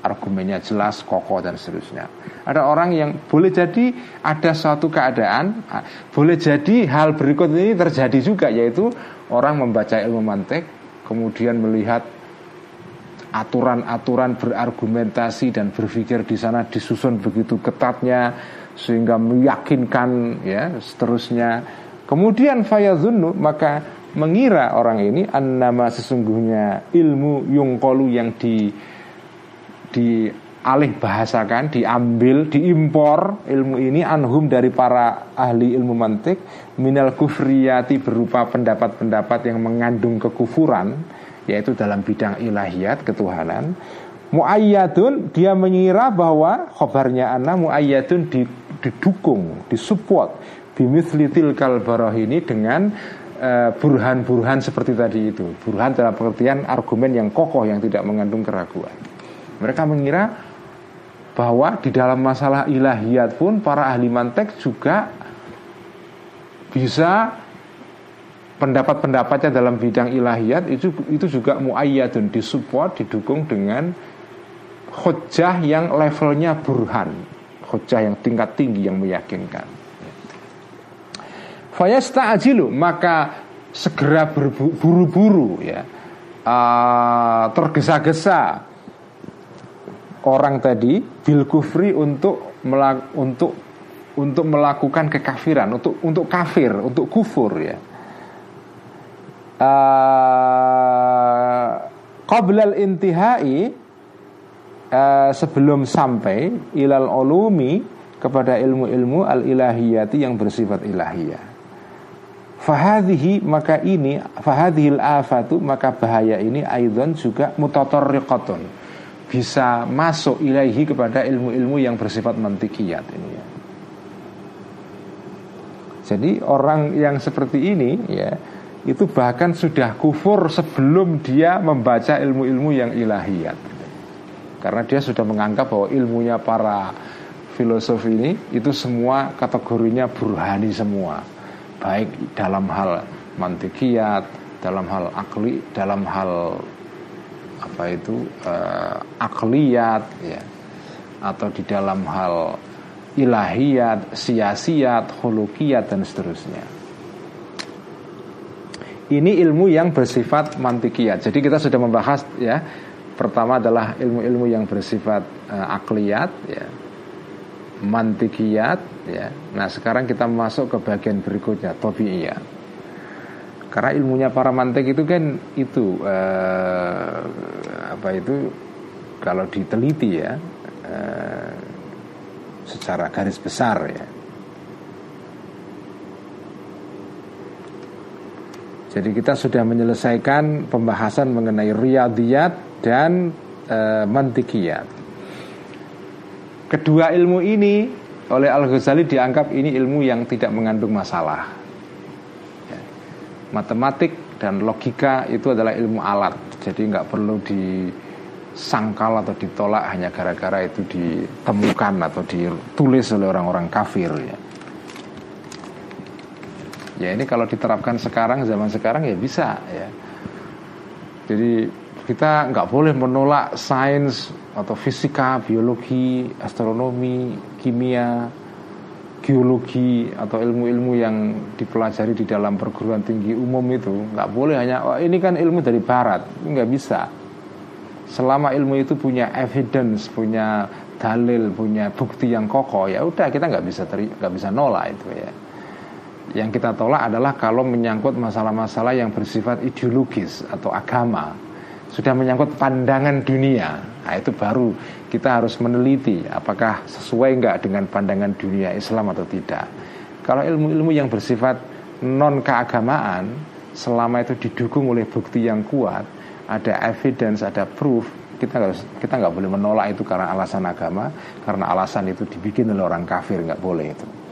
Argumennya jelas kokoh dan seterusnya. Ada orang yang boleh jadi ada suatu keadaan boleh jadi hal berikut ini terjadi juga yaitu orang membaca ilmu mantik kemudian melihat aturan-aturan berargumentasi dan berpikir di sana disusun begitu ketatnya sehingga meyakinkan ya seterusnya. Kemudian fayazunnu maka mengira orang ini annama sesungguhnya ilmu yungkolu yang di di alih bahasakan, diambil, diimpor ilmu ini anhum dari para ahli ilmu mantik minal kufriyati berupa pendapat-pendapat yang mengandung kekufuran yaitu dalam bidang ilahiyat ketuhanan. Muayyadun dia mengira bahwa khobarnya ana muayyadun didukung disupport bimithli tilkal ini dengan uh, burhan-burhan seperti tadi itu. Burhan dalam pengertian argumen yang kokoh yang tidak mengandung keraguan. Mereka mengira bahwa di dalam masalah ilahiyat pun para ahli mantek juga bisa pendapat-pendapatnya dalam bidang ilahiyat itu itu juga muayyadun disupport didukung dengan hujah yang levelnya burhan. Hujah yang tingkat tinggi yang meyakinkan. Fayasta'jilu maka segera berburu-buru ya. Uh, tergesa-gesa orang tadi bil kufri untuk melak untuk untuk melakukan kekafiran untuk untuk kafir untuk kufur ya uh, qoblal intihai uh, sebelum sampai ilal ulumi kepada ilmu-ilmu al-ilahiyati yang bersifat ilahiyah. Fahadhihi maka ini fahadhil afatu maka bahaya ini aidon juga mutatarriqatun bisa masuk ilahi kepada ilmu-ilmu yang bersifat mantikiyat ini ya. Jadi orang yang seperti ini ya itu bahkan sudah kufur sebelum dia membaca ilmu-ilmu yang ilahiyat. Karena dia sudah menganggap bahwa ilmunya para filosof ini itu semua kategorinya burhani semua. Baik dalam hal mantikiyat, dalam hal akli, dalam hal apa itu uh, akliyat ya atau di dalam hal ilahiyat, siasiat, holokiyat dan seterusnya. Ini ilmu yang bersifat mantikiyat. Jadi kita sudah membahas ya. Pertama adalah ilmu-ilmu yang bersifat uh, akliyat ya. Mantikiyat ya. Nah, sekarang kita masuk ke bagian berikutnya, tabiiyat. Karena ilmunya para mantik itu kan itu uh, apa itu kalau diteliti ya uh, secara garis besar ya. Jadi kita sudah menyelesaikan pembahasan mengenai riyadiyat dan e, mantikiyat. Kedua ilmu ini oleh Al-Ghazali dianggap ini ilmu yang tidak mengandung masalah. Ya. Matematik dan logika itu adalah ilmu alat, jadi nggak perlu di sangkal atau ditolak hanya gara-gara itu ditemukan atau ditulis oleh orang-orang kafir ya. Ya ini kalau diterapkan sekarang zaman sekarang ya bisa ya. Jadi kita nggak boleh menolak sains atau fisika, biologi, astronomi, kimia, geologi atau ilmu-ilmu yang dipelajari di dalam perguruan tinggi umum itu nggak boleh hanya oh, ini kan ilmu dari barat nggak bisa selama ilmu itu punya evidence, punya dalil, punya bukti yang kokoh, ya udah kita nggak bisa nggak bisa nolak itu ya. Yang kita tolak adalah kalau menyangkut masalah-masalah yang bersifat ideologis atau agama, sudah menyangkut pandangan dunia, nah itu baru kita harus meneliti apakah sesuai nggak dengan pandangan dunia Islam atau tidak. Kalau ilmu-ilmu yang bersifat non keagamaan, selama itu didukung oleh bukti yang kuat, ada evidence, ada proof, kita nggak kita nggak boleh menolak itu karena alasan agama, karena alasan itu dibikin oleh orang kafir nggak boleh itu.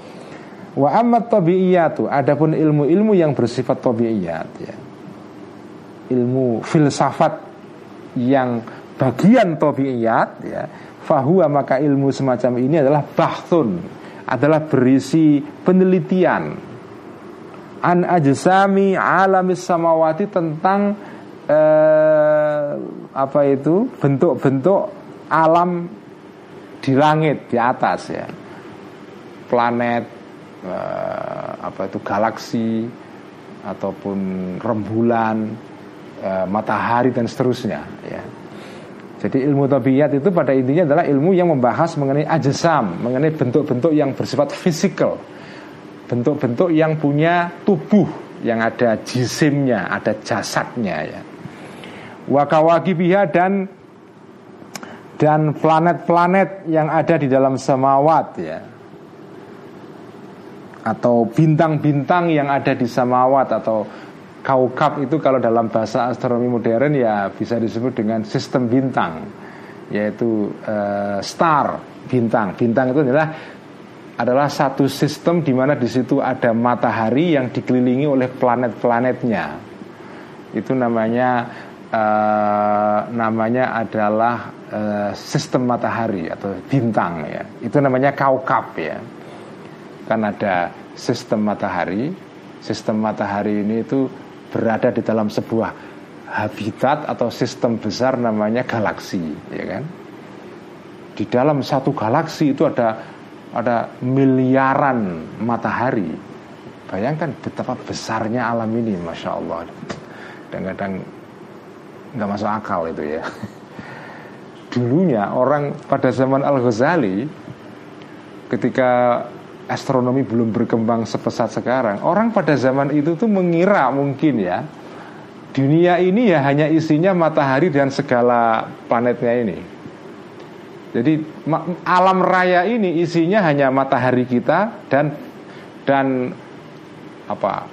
Wa amat tabiiyatu, adapun ilmu-ilmu yang bersifat tabiiyat ya. Ilmu filsafat yang bagian tabiiyat ya, fahuwa maka ilmu semacam ini adalah bahthun, adalah berisi penelitian. An ajsami alamis samawati tentang eh, apa itu? Bentuk-bentuk alam di langit di atas ya. Planet eh, apa itu galaksi ataupun rembulan eh, matahari dan seterusnya ya. Jadi ilmu tabiat itu pada intinya adalah ilmu yang membahas mengenai ajasam, mengenai bentuk-bentuk yang bersifat fisikal, bentuk-bentuk yang punya tubuh, yang ada jisimnya, ada jasadnya ya. Wakawakibiha dan dan planet-planet yang ada di dalam samawat ya atau bintang-bintang yang ada di samawat atau kaukab itu kalau dalam bahasa astronomi modern ya bisa disebut dengan sistem bintang yaitu uh, star bintang bintang itu adalah adalah satu sistem di mana di situ ada matahari yang dikelilingi oleh planet-planetnya itu namanya uh, namanya adalah uh, sistem matahari atau bintang ya. Itu namanya kaukab ya. Kan ada sistem matahari. Sistem matahari ini itu berada di dalam sebuah habitat atau sistem besar namanya galaksi, ya kan? Di dalam satu galaksi itu ada ada miliaran matahari. Bayangkan betapa besarnya alam ini, masya Allah. Kadang-kadang nggak masuk akal itu ya dulunya orang pada zaman Al Ghazali ketika astronomi belum berkembang sepesat sekarang orang pada zaman itu tuh mengira mungkin ya dunia ini ya hanya isinya matahari dan segala planetnya ini Jadi alam raya ini isinya hanya matahari kita dan dan apa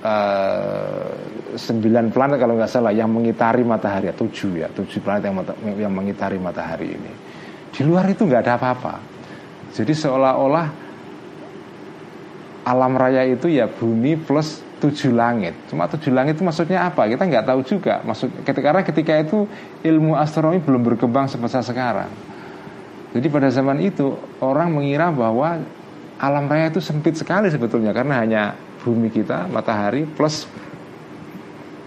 uh, sembilan planet kalau nggak salah yang mengitari matahari ya tujuh ya tujuh planet yang yang mengitari matahari ini. Di luar itu nggak ada apa-apa. Jadi seolah-olah alam raya itu ya bumi plus tujuh langit. Cuma tujuh langit itu maksudnya apa? Kita nggak tahu juga. Maksud karena ketika itu ilmu astronomi belum berkembang sebesar sekarang. Jadi pada zaman itu orang mengira bahwa alam raya itu sempit sekali sebetulnya karena hanya bumi kita, matahari plus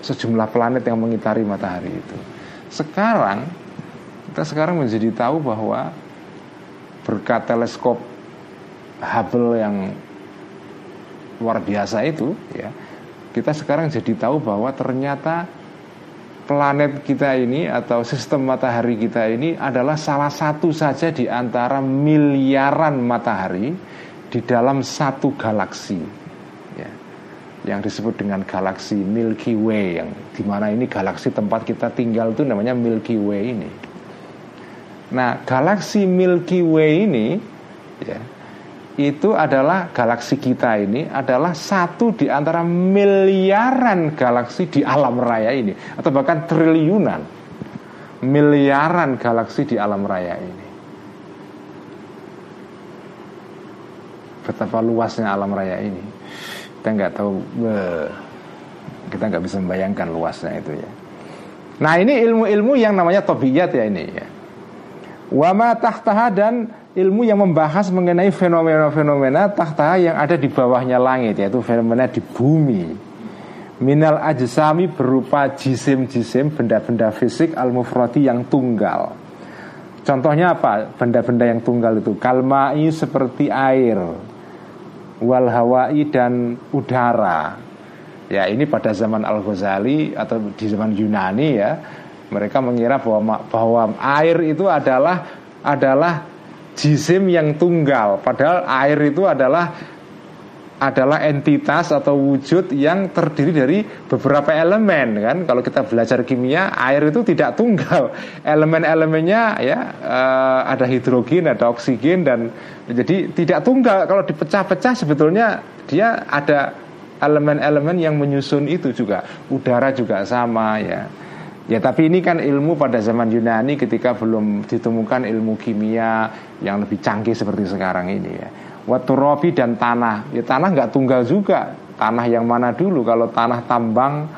sejumlah planet yang mengitari matahari itu. Sekarang kita sekarang menjadi tahu bahwa berkat teleskop Hubble yang luar biasa itu ya kita sekarang jadi tahu bahwa ternyata planet kita ini atau sistem matahari kita ini adalah salah satu saja di antara miliaran matahari di dalam satu galaksi ya, yang disebut dengan galaksi Milky Way yang di mana ini galaksi tempat kita tinggal itu namanya Milky Way ini. Nah galaksi Milky Way ini ya, itu adalah galaksi kita ini adalah satu di antara miliaran galaksi di alam raya ini atau bahkan triliunan miliaran galaksi di alam raya ini. Betapa luasnya alam raya ini. Kita nggak tahu, kita nggak bisa membayangkan luasnya itu ya. Nah ini ilmu-ilmu yang namanya tobiyat ya ini ya. Wama tahtaha dan ilmu yang membahas mengenai fenomena-fenomena tahta yang ada di bawahnya langit yaitu fenomena di bumi. Minal ajsami berupa jisim-jisim benda-benda fisik al-mufrati yang tunggal. Contohnya apa? Benda-benda yang tunggal itu kalmai seperti air, wal hawai dan udara. Ya ini pada zaman Al Ghazali atau di zaman Yunani ya mereka mengira bahwa bahwa air itu adalah adalah jisim yang tunggal. Padahal air itu adalah adalah entitas atau wujud yang terdiri dari beberapa elemen kan? Kalau kita belajar kimia air itu tidak tunggal. Elemen-elemennya ya uh, ada hidrogen ada oksigen dan jadi tidak tunggal. Kalau dipecah-pecah sebetulnya dia ada elemen-elemen yang menyusun itu juga. Udara juga sama ya Ya tapi ini kan ilmu pada zaman Yunani ketika belum ditemukan ilmu kimia yang lebih canggih seperti sekarang ini ya. Waturobi dan tanah, ya tanah nggak tunggal juga. Tanah yang mana dulu? Kalau tanah tambang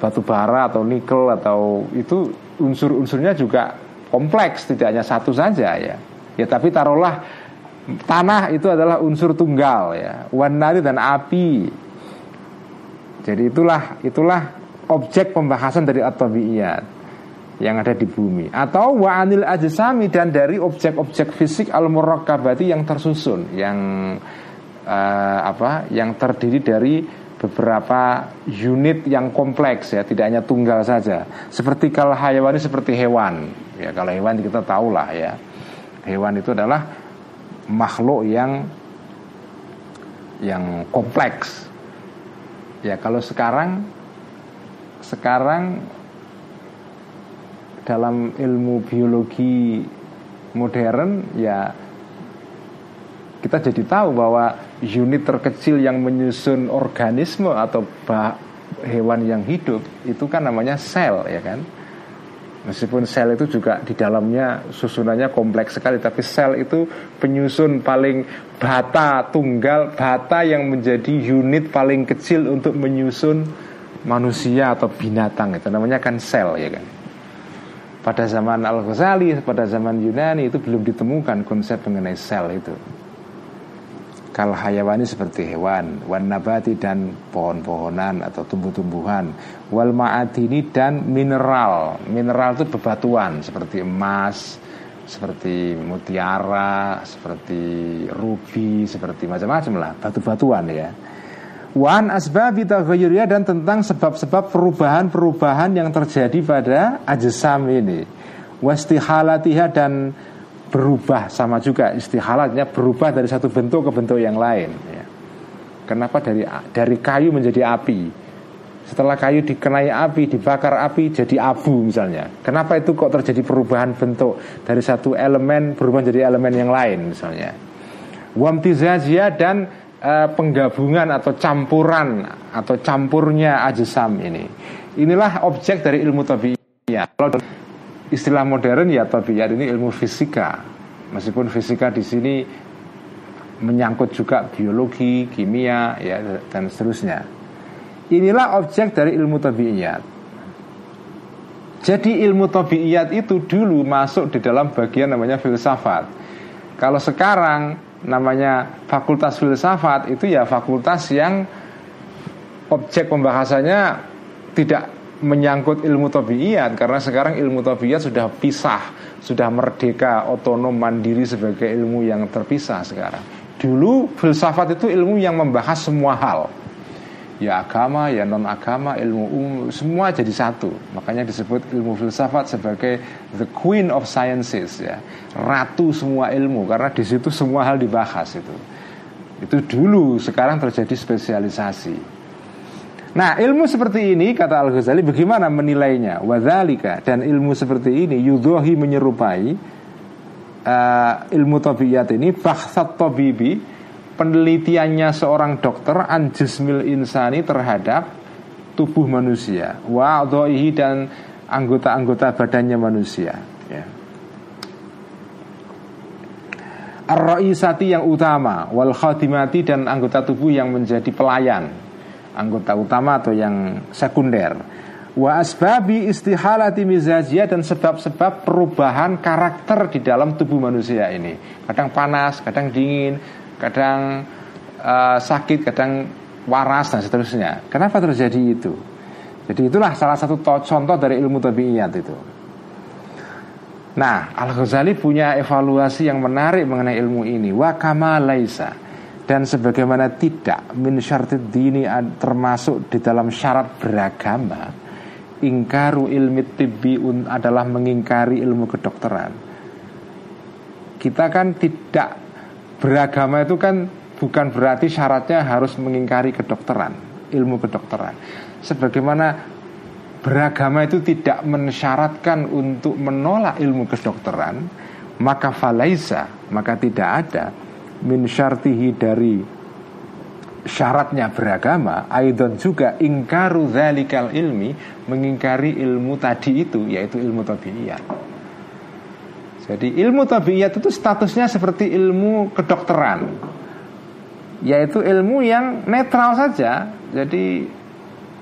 batu bara atau nikel atau itu unsur-unsurnya juga kompleks, tidak hanya satu saja ya. Ya tapi taruhlah tanah itu adalah unsur tunggal ya. Wanari dan api. Jadi itulah itulah objek pembahasan dari at yang ada di bumi. Atau wa anil ajsami dan dari objek-objek fisik al murakkabati yang tersusun yang uh, apa yang terdiri dari beberapa unit yang kompleks ya tidak hanya tunggal saja. Seperti kalau hayawani seperti hewan. Ya kalau hewan kita tahu lah ya. Hewan itu adalah makhluk yang yang kompleks. Ya kalau sekarang sekarang dalam ilmu biologi modern ya kita jadi tahu bahwa unit terkecil yang menyusun organisme atau bah, hewan yang hidup itu kan namanya sel ya kan? Meskipun sel itu juga di dalamnya susunannya kompleks sekali tapi sel itu penyusun paling bata tunggal bata yang menjadi unit paling kecil untuk menyusun manusia atau binatang itu namanya kan sel ya kan? Pada zaman Al Ghazali pada zaman Yunani itu belum ditemukan konsep mengenai sel itu. Kal hayawani seperti hewan wan nabati dan pohon-pohonan atau tumbuh-tumbuhan wal ma'adini dan mineral. Mineral itu bebatuan seperti emas seperti mutiara seperti rubi seperti macam-macam lah batu-batuan ya Wan asbabi taghayyuriyah dan tentang sebab-sebab perubahan-perubahan yang terjadi pada ajsam ini. Wastihalatiha dan berubah sama juga istihalatnya berubah dari satu bentuk ke bentuk yang lain ya. Kenapa dari dari kayu menjadi api? Setelah kayu dikenai api, dibakar api jadi abu misalnya. Kenapa itu kok terjadi perubahan bentuk dari satu elemen berubah jadi elemen yang lain misalnya. Wamtizajia dan uh, penggabungan atau campuran atau campurnya ajisam ini. Inilah objek dari ilmu tabiiyat. Kalau istilah modern ya tabiiyat ini ilmu fisika. Meskipun fisika di sini menyangkut juga biologi, kimia, ya dan seterusnya. Inilah objek dari ilmu tabiiyat. Jadi ilmu tabiiyat itu dulu masuk di dalam bagian namanya filsafat. Kalau sekarang namanya fakultas filsafat itu ya fakultas yang objek pembahasannya tidak menyangkut ilmu tabiiyat karena sekarang ilmu tabiiyat sudah pisah, sudah merdeka, otonom, mandiri sebagai ilmu yang terpisah sekarang. Dulu filsafat itu ilmu yang membahas semua hal. Ya agama, ya non agama, ilmu umum, semua jadi satu. Makanya disebut ilmu filsafat sebagai the queen of sciences ya, ratu semua ilmu karena di situ semua hal dibahas itu. Itu dulu, sekarang terjadi spesialisasi. Nah ilmu seperti ini kata Al Ghazali bagaimana menilainya? Wadhalika dan ilmu seperti ini yudhohi menyerupai uh, ilmu tabiat ini baksat tabibi penelitiannya seorang dokter anjismil insani terhadap tubuh manusia wa dan anggota-anggota badannya manusia ya. Ar-ra'isati yang utama wal khadimati dan anggota tubuh yang menjadi pelayan anggota utama atau yang sekunder wa asbabi istihalati mizajiyah dan sebab-sebab perubahan karakter di dalam tubuh manusia ini. Kadang panas, kadang dingin, kadang uh, sakit, kadang waras dan seterusnya. Kenapa terjadi itu? Jadi itulah salah satu contoh dari ilmu tabiiyat itu. Nah, Al-Ghazali punya evaluasi yang menarik mengenai ilmu ini. Wa kama laisa dan sebagaimana tidak min syartid dini termasuk di dalam syarat beragama ingkaru ilmi tibbi adalah mengingkari ilmu kedokteran. Kita kan tidak beragama itu kan bukan berarti syaratnya harus mengingkari kedokteran, ilmu kedokteran. Sebagaimana beragama itu tidak mensyaratkan untuk menolak ilmu kedokteran, maka falaisa, maka tidak ada min syartihi dari syaratnya beragama Aidon juga ingkaru zalikal ilmi Mengingkari ilmu tadi itu Yaitu ilmu tabiiyat Jadi ilmu tabiiyat itu statusnya seperti ilmu kedokteran Yaitu ilmu yang netral saja Jadi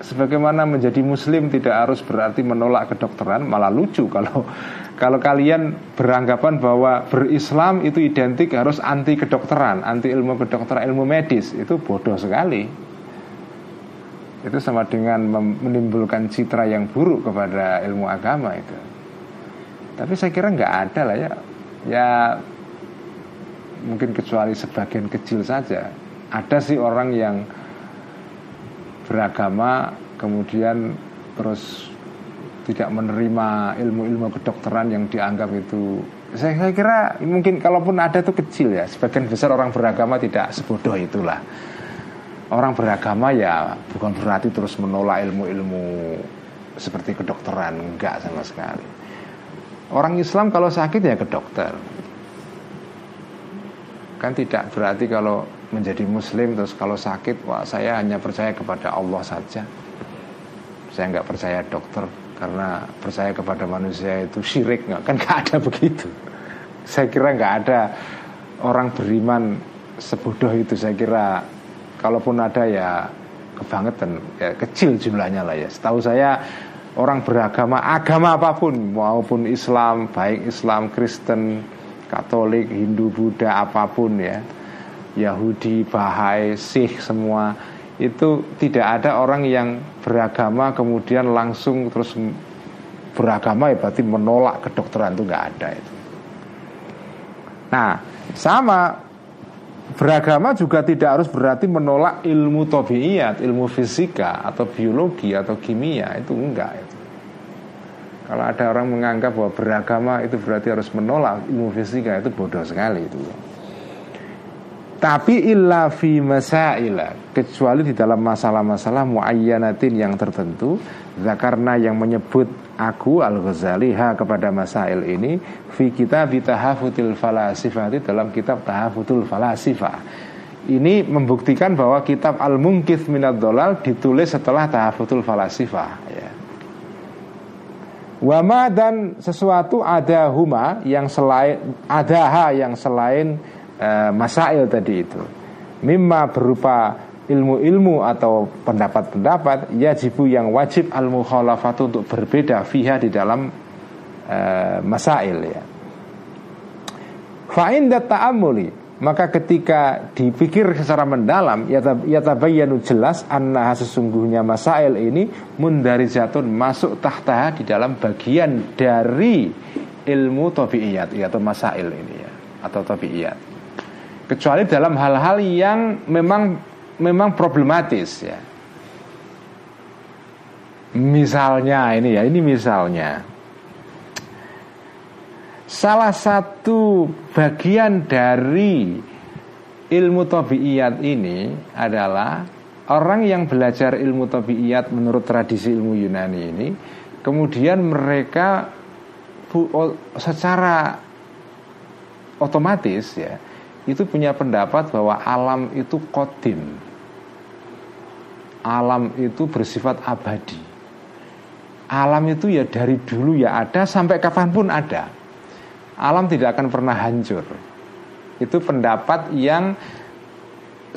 sebagaimana menjadi muslim tidak harus berarti menolak kedokteran Malah lucu kalau kalau kalian beranggapan bahwa berislam itu identik harus anti kedokteran, anti ilmu kedokteran, ilmu medis, itu bodoh sekali. Itu sama dengan menimbulkan citra yang buruk kepada ilmu agama itu. Tapi saya kira nggak ada lah ya. Ya mungkin kecuali sebagian kecil saja. Ada sih orang yang beragama kemudian terus tidak menerima ilmu-ilmu kedokteran yang dianggap itu. Saya, kira mungkin kalaupun ada itu kecil ya. Sebagian besar orang beragama tidak sebodoh itulah. Orang beragama ya bukan berarti terus menolak ilmu-ilmu seperti kedokteran. Enggak sama sekali orang Islam kalau sakit ya ke dokter. Kan tidak berarti kalau menjadi muslim terus kalau sakit wah saya hanya percaya kepada Allah saja. Saya nggak percaya dokter karena percaya kepada manusia itu syirik nggak kan nggak ada begitu. Saya kira nggak ada orang beriman sebodoh itu. Saya kira kalaupun ada ya kebangetan ya kecil jumlahnya lah ya. Setahu saya orang beragama agama apa pun maupun Islam baik Islam Kristen Katolik Hindu Buddha apa pun ya Yahudi Bahai Sikh semua itu tidak ada orang yang beragama kemudian langsung terus beragama ya berarti menolak kedokteran itu nggak ada itu. Nah sama beragama juga tidak harus berarti menolak ilmu tobiiyat, ilmu fisika atau biologi atau kimia itu enggak itu. Kalau ada orang menganggap bahwa beragama itu berarti harus menolak ilmu fisika itu bodoh sekali itu. tapi illa fi masaila kecuali di dalam masalah-masalah muayyanatin yang tertentu zakarna yang menyebut aku Al Ghazali ha kepada masail ini fi kitab tahafutil falasifah dalam kitab tahafutul falasifah ini membuktikan bahwa kitab Al Mungkith Minad Dolal ditulis setelah tahafutul falasifah ya. Wama dan sesuatu ada huma yang selain ada ha yang selain uh, masail tadi itu mimma berupa ilmu-ilmu atau pendapat-pendapat yajibu yang wajib al mukhalafatu untuk berbeda fiha di dalam uh, masail ya. Fa inda ta'ammuli maka ketika dipikir secara mendalam ya tabayyanu jelas anna sesungguhnya masail ini mundarijatun masuk tahta di dalam bagian dari ilmu tabiiyat atau masail ini ya atau tabiiyat. Kecuali dalam hal-hal yang memang memang problematis ya. Misalnya ini ya ini misalnya. Salah satu bagian dari ilmu tabiiyat ini adalah orang yang belajar ilmu tabiiyat menurut tradisi ilmu Yunani ini, kemudian mereka secara otomatis ya itu punya pendapat bahwa alam itu kodim, alam itu bersifat abadi, alam itu ya dari dulu ya ada sampai kapan pun ada alam tidak akan pernah hancur. Itu pendapat yang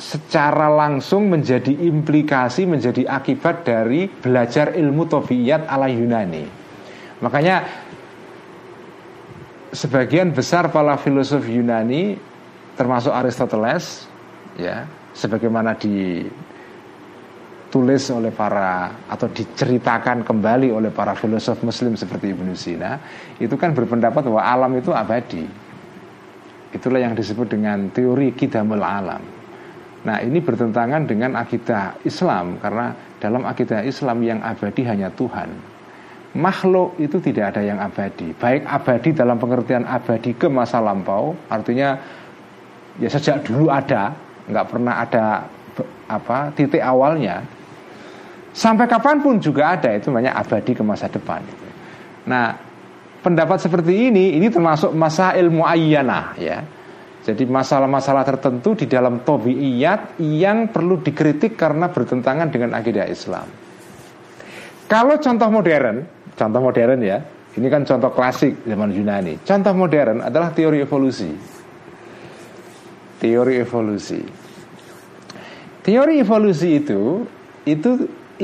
secara langsung menjadi implikasi, menjadi akibat dari belajar ilmu tobiyat ala Yunani. Makanya sebagian besar para filosof Yunani termasuk Aristoteles ya sebagaimana di ditulis oleh para atau diceritakan kembali oleh para filosof muslim seperti Ibnu Sina itu kan berpendapat bahwa alam itu abadi. Itulah yang disebut dengan teori kidamul alam. Nah ini bertentangan dengan akidah Islam karena dalam akidah Islam yang abadi hanya Tuhan. Makhluk itu tidak ada yang abadi. Baik abadi dalam pengertian abadi ke masa lampau artinya ya sejak dulu ada nggak pernah ada apa titik awalnya Sampai kapan pun juga ada itu namanya abadi ke masa depan. Nah, pendapat seperti ini ini termasuk masa ilmu ayyana ya. Jadi masalah-masalah tertentu di dalam tobiiyat yang perlu dikritik karena bertentangan dengan akidah Islam. Kalau contoh modern, contoh modern ya, ini kan contoh klasik zaman Yunani. Contoh modern adalah teori evolusi. Teori evolusi. Teori evolusi itu itu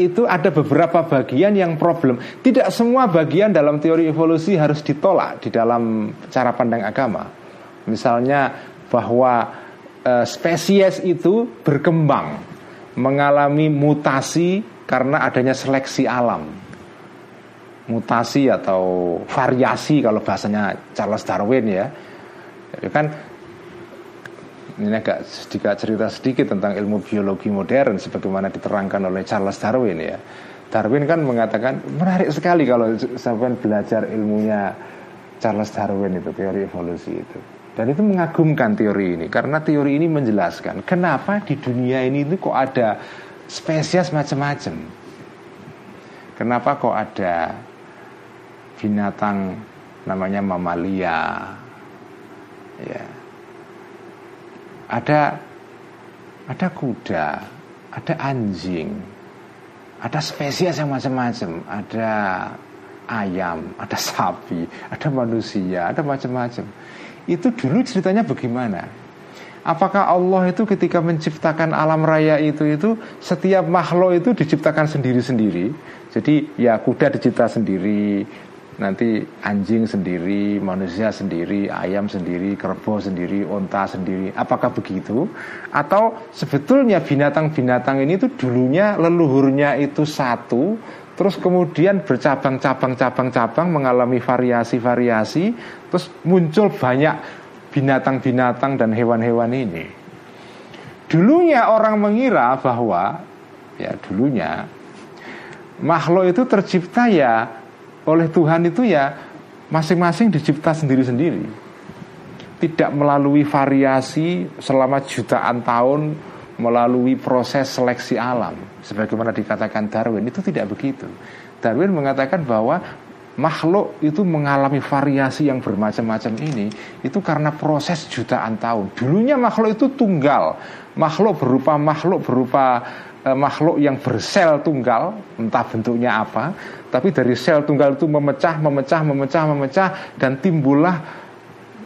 itu ada beberapa bagian yang problem. Tidak semua bagian dalam teori evolusi harus ditolak di dalam cara pandang agama. Misalnya bahwa e, spesies itu berkembang, mengalami mutasi karena adanya seleksi alam. Mutasi atau variasi kalau bahasanya Charles Darwin ya. Kan ini agak sedikit cerita sedikit tentang ilmu biologi modern sebagaimana diterangkan oleh Charles Darwin ya. Darwin kan mengatakan menarik sekali kalau sampai belajar ilmunya Charles Darwin itu teori evolusi itu. Dan itu mengagumkan teori ini karena teori ini menjelaskan kenapa di dunia ini itu kok ada spesies macam-macam. Kenapa kok ada binatang namanya mamalia ya ada ada kuda, ada anjing, ada spesies yang macam-macam, ada ayam, ada sapi, ada manusia, ada macam-macam. Itu dulu ceritanya bagaimana? Apakah Allah itu ketika menciptakan alam raya itu itu setiap makhluk itu diciptakan sendiri-sendiri? Jadi ya kuda dicipta sendiri, nanti anjing sendiri, manusia sendiri, ayam sendiri, kerbau sendiri, onta sendiri. Apakah begitu? Atau sebetulnya binatang-binatang ini itu dulunya leluhurnya itu satu, terus kemudian bercabang-cabang-cabang-cabang mengalami variasi-variasi, terus muncul banyak binatang-binatang dan hewan-hewan ini. Dulunya orang mengira bahwa ya dulunya makhluk itu tercipta ya oleh Tuhan itu ya masing-masing dicipta sendiri-sendiri. tidak melalui variasi selama jutaan tahun melalui proses seleksi alam sebagaimana dikatakan Darwin itu tidak begitu. Darwin mengatakan bahwa makhluk itu mengalami variasi yang bermacam-macam ini itu karena proses jutaan tahun. Dulunya makhluk itu tunggal, makhluk berupa makhluk berupa eh, makhluk yang bersel tunggal, entah bentuknya apa, tapi dari sel tunggal itu memecah, memecah, memecah, memecah dan timbullah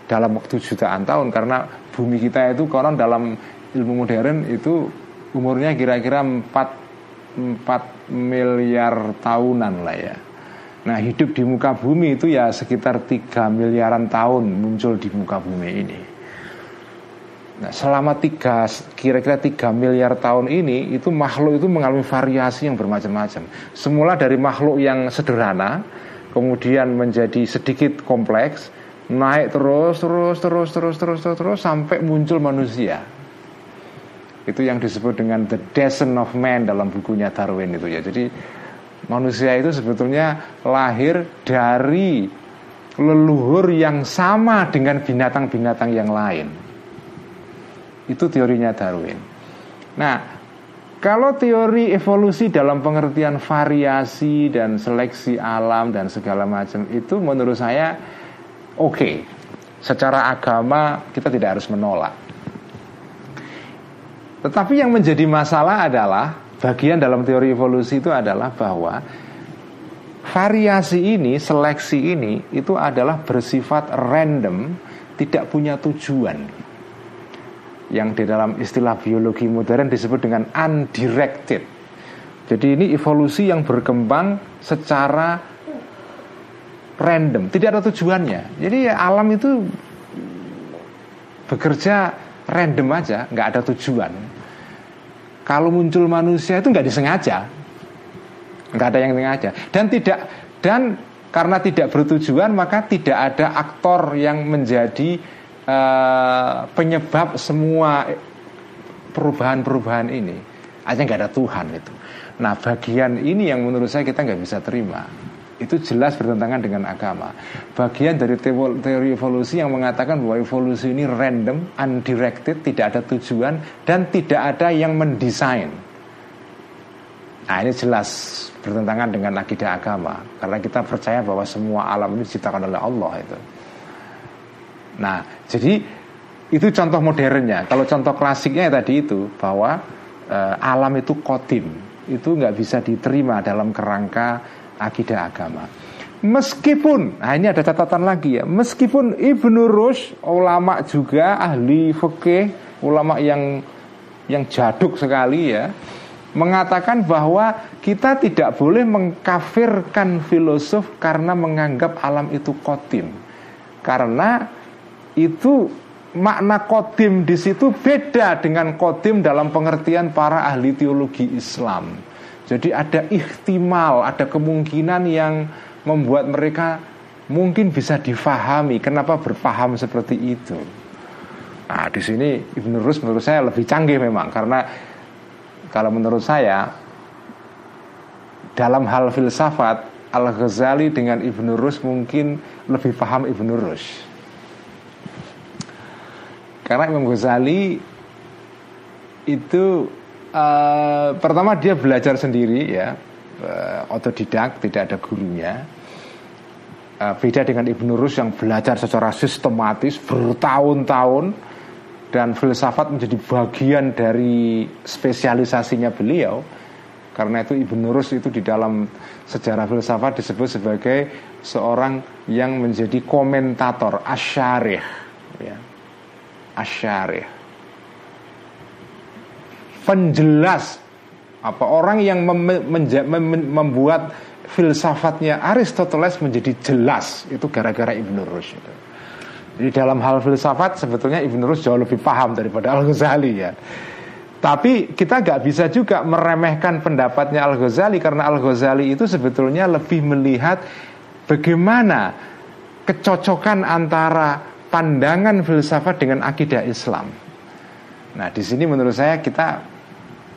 dalam waktu jutaan tahun karena bumi kita itu konon dalam ilmu modern itu umurnya kira-kira 4 4 miliar tahunan lah ya. Nah hidup di muka bumi itu ya sekitar 3 miliaran tahun muncul di muka bumi ini Nah selama tiga kira-kira 3 miliar tahun ini itu makhluk itu mengalami variasi yang bermacam-macam Semula dari makhluk yang sederhana Kemudian menjadi sedikit kompleks Naik terus terus terus terus terus terus, terus sampai muncul manusia itu yang disebut dengan the descent of man dalam bukunya Darwin itu ya. Jadi manusia itu sebetulnya lahir dari leluhur yang sama dengan binatang-binatang yang lain. Itu teorinya Darwin. Nah, kalau teori evolusi dalam pengertian variasi dan seleksi alam dan segala macam itu menurut saya oke. Okay. Secara agama kita tidak harus menolak. Tetapi yang menjadi masalah adalah bagian dalam teori evolusi itu adalah bahwa variasi ini, seleksi ini itu adalah bersifat random, tidak punya tujuan. Yang di dalam istilah biologi modern disebut dengan undirected. Jadi ini evolusi yang berkembang secara random, tidak ada tujuannya. Jadi alam itu bekerja random aja, nggak ada tujuan kalau muncul manusia itu nggak disengaja, nggak ada yang sengaja dan tidak dan karena tidak bertujuan maka tidak ada aktor yang menjadi uh, penyebab semua perubahan-perubahan ini. Aja nggak ada Tuhan itu. Nah bagian ini yang menurut saya kita nggak bisa terima itu jelas bertentangan dengan agama. Bagian dari teori evolusi yang mengatakan bahwa evolusi ini random, undirected, tidak ada tujuan dan tidak ada yang mendesain. Nah ini jelas bertentangan dengan akidah agama karena kita percaya bahwa semua alam ini diciptakan oleh Allah itu. Nah jadi itu contoh modernnya. Kalau contoh klasiknya tadi itu bahwa e, alam itu kodim itu nggak bisa diterima dalam kerangka akidah agama. Meskipun, nah ini ada catatan lagi ya, meskipun Ibnu Rushd ulama juga ahli fikih, ulama yang yang jaduk sekali ya, mengatakan bahwa kita tidak boleh mengkafirkan filosof karena menganggap alam itu kodim. Karena itu makna kodim di situ beda dengan kodim dalam pengertian para ahli teologi Islam. Jadi ada ikhtimal, ada kemungkinan yang membuat mereka mungkin bisa difahami kenapa berpaham seperti itu. Nah, di sini Ibnu Rus menurut saya lebih canggih memang karena kalau menurut saya dalam hal filsafat Al-Ghazali dengan Ibnu Rus mungkin lebih paham Ibnu Rus. Karena Imam Ghazali itu Uh, pertama dia belajar sendiri ya, uh, otodidak, tidak ada gurunya. Uh, beda dengan Ibnu Rus yang belajar secara sistematis bertahun-tahun dan filsafat menjadi bagian dari spesialisasinya beliau. Karena itu Ibnu Rus itu di dalam sejarah filsafat disebut sebagai seorang yang menjadi komentator asyarih ya. Asyarih penjelas apa orang yang mem mem membuat filsafatnya Aristoteles menjadi jelas itu gara-gara Ibn Rushd itu. Jadi dalam hal filsafat sebetulnya Ibn Rushd jauh lebih paham daripada Al Ghazali ya. Tapi kita nggak bisa juga meremehkan pendapatnya Al Ghazali karena Al Ghazali itu sebetulnya lebih melihat bagaimana kecocokan antara pandangan filsafat dengan akidah Islam. Nah di sini menurut saya kita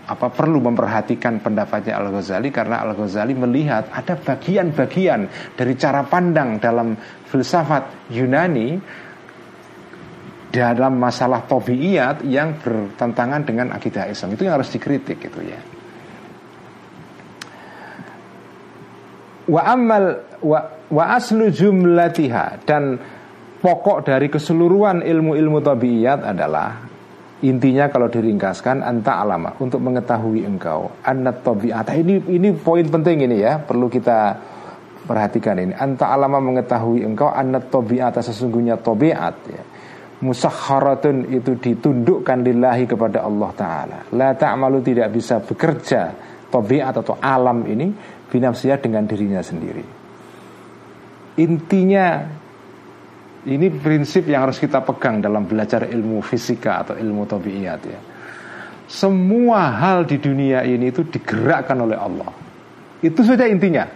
apa perlu memperhatikan pendapatnya Al Ghazali karena Al Ghazali melihat ada bagian-bagian dari cara pandang dalam filsafat Yunani dalam masalah tobiiyat yang bertentangan dengan akidah Islam itu yang harus dikritik gitu ya. Wa amal wa, wa aslu jumlatiha dan pokok dari keseluruhan ilmu-ilmu tabiiyat adalah intinya kalau diringkaskan anta alama untuk mengetahui engkau anat tabiat ini ini poin penting ini ya perlu kita perhatikan ini. Anta alama mengetahui engkau anat tabiat sesungguhnya tabiat ya. Musakharatun itu ditundukkan lillahi kepada Allah Ta'ala. La ta'malu tidak bisa bekerja Tabiat atau alam ini Binafsiyah dengan dirinya sendiri. Intinya Ini prinsip yang harus kita pegang Dalam belajar ilmu fisika Atau ilmu tabiat ya Semua hal di dunia ini itu digerakkan oleh Allah Itu saja intinya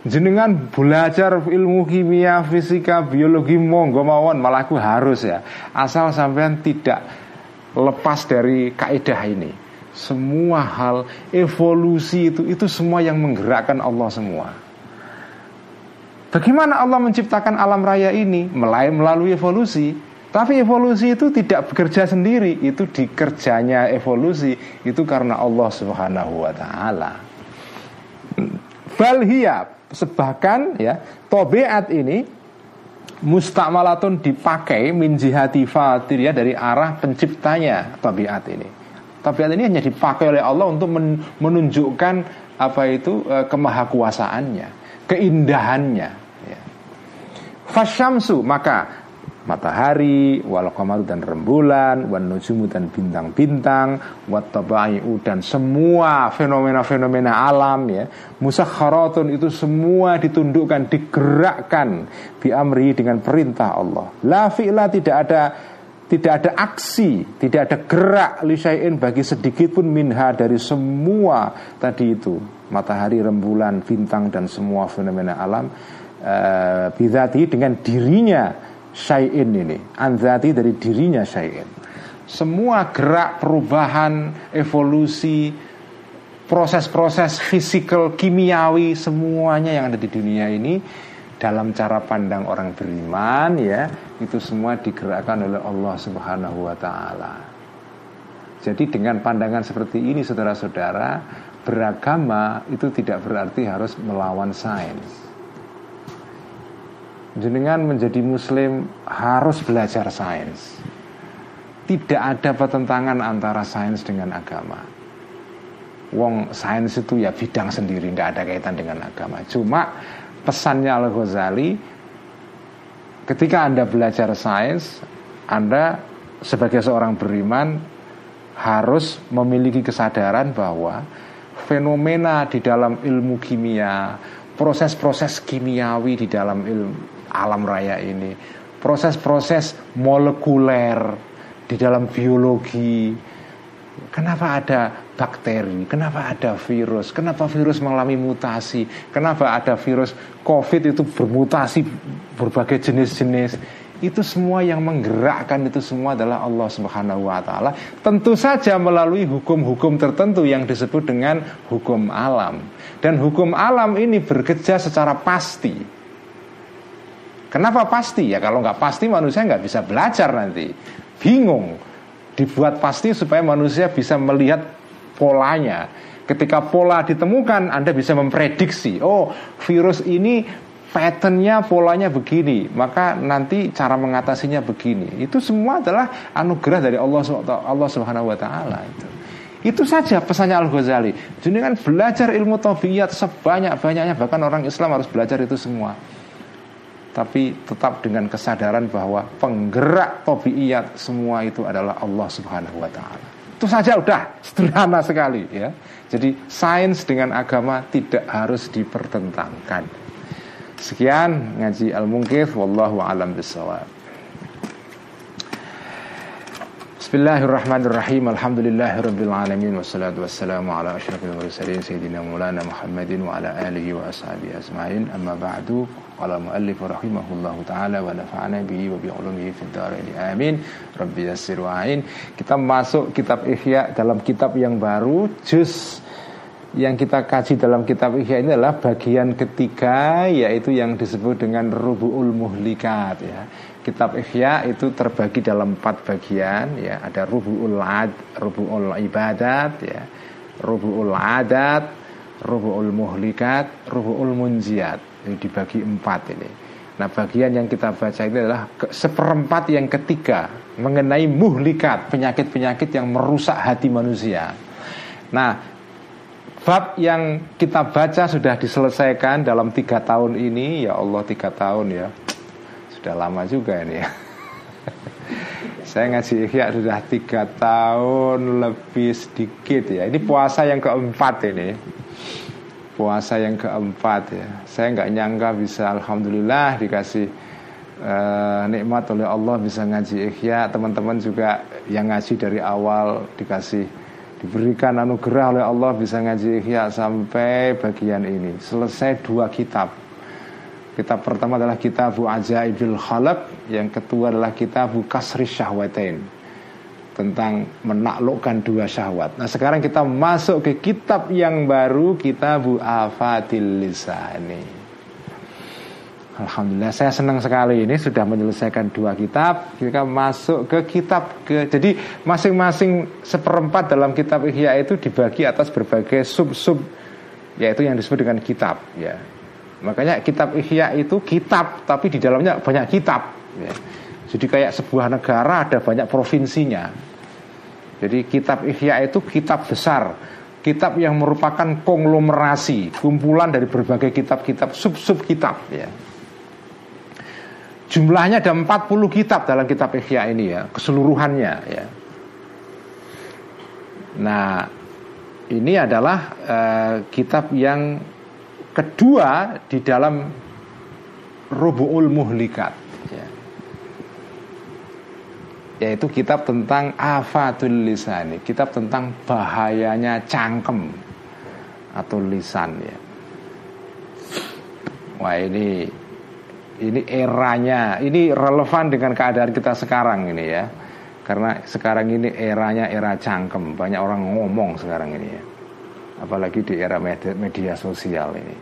jenengan belajar ilmu kimia, fisika, biologi monggo mawon malah aku harus ya. Asal sampean tidak lepas dari kaidah ini. Semua hal evolusi itu itu semua yang menggerakkan Allah semua. Bagaimana Allah menciptakan alam raya ini? Melalui evolusi. Tapi evolusi itu tidak bekerja sendiri, itu dikerjanya evolusi itu karena Allah Subhanahu wa taala. Balhiyab Sebahkan ya Tobeat ini Mustamalatun dipakai Min jihati ya Dari arah penciptanya Tobeat ini Tobeat ini hanya dipakai oleh Allah Untuk menunjukkan Apa itu e, kemahakuasaannya Keindahannya ya. Fasyamsu Maka matahari, wal qamaru dan rembulan, wan nujumu dan bintang-bintang, wat dan semua fenomena-fenomena alam ya. Musakharatun itu semua ditundukkan, digerakkan bi amri dengan perintah Allah. La fi'la tidak ada tidak ada aksi, tidak ada gerak lisain bagi sedikit pun minha dari semua tadi itu matahari, rembulan, bintang dan semua fenomena alam uh, bidati dengan dirinya syai'in ini. Anzati dari dirinya syai'in. Semua gerak perubahan Evolusi Proses-proses fisikal Kimiawi Semuanya yang ada di dunia ini Dalam cara pandang orang beriman ya Itu semua digerakkan oleh Allah subhanahu wa ta'ala. Jadi dengan pandangan seperti ini Saudara-saudara Beragama itu tidak berarti harus melawan sains jenengan menjadi muslim harus belajar sains. Tidak ada pertentangan antara sains dengan agama. Wong sains itu ya bidang sendiri, tidak ada kaitan dengan agama. Cuma pesannya Al Ghazali, ketika anda belajar sains, anda sebagai seorang beriman harus memiliki kesadaran bahwa fenomena di dalam ilmu kimia, proses-proses kimiawi di dalam ilmu alam raya ini. Proses-proses molekuler di dalam biologi. Kenapa ada bakteri? Kenapa ada virus? Kenapa virus mengalami mutasi? Kenapa ada virus covid itu bermutasi berbagai jenis-jenis? Itu semua yang menggerakkan itu semua adalah Allah Subhanahu wa taala. Tentu saja melalui hukum-hukum tertentu yang disebut dengan hukum alam. Dan hukum alam ini bekerja secara pasti Kenapa pasti? Ya kalau nggak pasti manusia nggak bisa belajar nanti. Bingung. Dibuat pasti supaya manusia bisa melihat polanya. Ketika pola ditemukan, Anda bisa memprediksi. Oh, virus ini patternnya polanya begini, maka nanti cara mengatasinya begini. Itu semua adalah anugerah dari Allah Allah Subhanahu Wa itu. Saja pesannya Al Ghazali. Jadi kan belajar ilmu tabiat sebanyak banyaknya bahkan orang Islam harus belajar itu semua tapi tetap dengan kesadaran bahwa penggerak tobiiyat semua itu adalah Allah Subhanahu wa taala. Itu saja udah sederhana sekali ya. Jadi sains dengan agama tidak harus dipertentangkan. Sekian ngaji Al-Munqidh wallahu alam bisawab. Bismillahirrahmanirrahim Alhamdulillahirabbil alamin wassalatu wassalamu ala asyrafil mursalin sayyidina Maulana Muhammadin wa ala alihi wa ashabihi ajmain amma ba'du qala muallif rahimahullahu taala wa nafa'ana bihi wa bi amin rabbi yassir kita masuk kitab Ihya dalam kitab yang baru juz yang kita kaji dalam kitab Ihya ini adalah bagian ketiga yaitu yang disebut dengan rubuul muhlikat ya. Kitab Ihya itu terbagi dalam empat bagian ya. Ada rubuul ad rubuul ibadat ya. Rubuul adat rubuul muhlikat rubuul munjiat ini dibagi empat ini. Nah bagian yang kita baca ini adalah seperempat yang ketiga mengenai muhlikat penyakit-penyakit yang merusak hati manusia. Nah bab yang kita baca sudah diselesaikan dalam tiga tahun ini. Ya Allah tiga tahun ya. Sudah lama juga ini ya. Saya ngaji ikhya sudah tiga tahun lebih sedikit ya. Ini puasa yang keempat ini Puasa yang keempat ya. Saya nggak nyangka bisa Alhamdulillah dikasih uh, nikmat oleh Allah bisa ngaji ikhya Teman-teman juga yang ngaji dari awal dikasih Diberikan anugerah oleh Allah bisa ngaji ikhya sampai bagian ini. Selesai dua kitab. Kitab pertama adalah Kitabu Ajaibil Khalaq, yang kedua adalah Kitabu Kasri Syahwatain tentang menaklukkan dua syahwat. Nah, sekarang kita masuk ke kitab yang baru, Kitabu Afatil Lisani. Alhamdulillah saya senang sekali ini sudah menyelesaikan dua kitab kita masuk ke kitab ke jadi masing-masing seperempat dalam kitab Ihya itu dibagi atas berbagai sub-sub yaitu yang disebut dengan kitab ya Makanya kitab Ihya itu kitab tapi di dalamnya banyak kitab ya. Jadi kayak sebuah negara ada banyak provinsinya. Jadi kitab Ihya itu kitab besar. Kitab yang merupakan konglomerasi Kumpulan dari berbagai kitab-kitab Sub-sub kitab ya. Jumlahnya ada 40 kitab dalam kitab Ihya ini ya. Keseluruhannya ya. Nah ini adalah uh, kitab yang kedua di dalam Rubu'ul Muhlikat ya. Yaitu kitab tentang afatul lisani kitab tentang bahayanya cangkem atau lisan ya wah ini ini eranya ini relevan dengan keadaan kita sekarang ini ya karena sekarang ini eranya era cangkem banyak orang ngomong sekarang ini ya apalagi di era media, media sosial ini.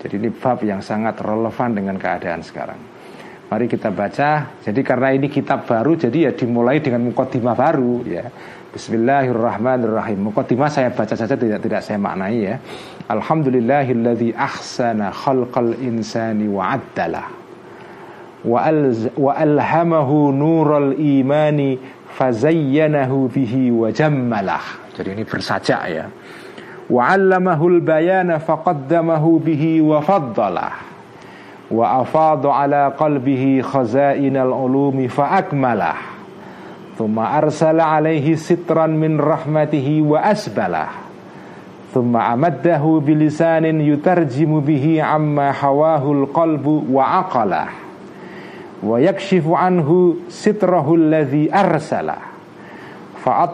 Jadi ini bab yang sangat relevan dengan keadaan sekarang. Mari kita baca. Jadi karena ini kitab baru, jadi ya dimulai dengan mukaddimah baru ya. Bismillahirrahmanirrahim. Mukaddimah saya baca saja tidak tidak saya maknai ya. Alhamdulillahilladzi ahsana khalqal insani wa addalah. Wa, al, wa alhamahu nural imani fazayyanahu bihi wa jammalah. Jadi ini bersajak ya wa 'allamahul bayana faqaddamahu bihi wa faddalah wa afadha ala qalbihi khazainal ulumi fa akmalah thumma arsala alaihi sitran min rahmatihi wa asbalah thumma amaddahu bilisanin yutarjimu bihi amma hawahul qalbu wa aqalah wa yakshifu anhu sitrahu alladhi arsalah fa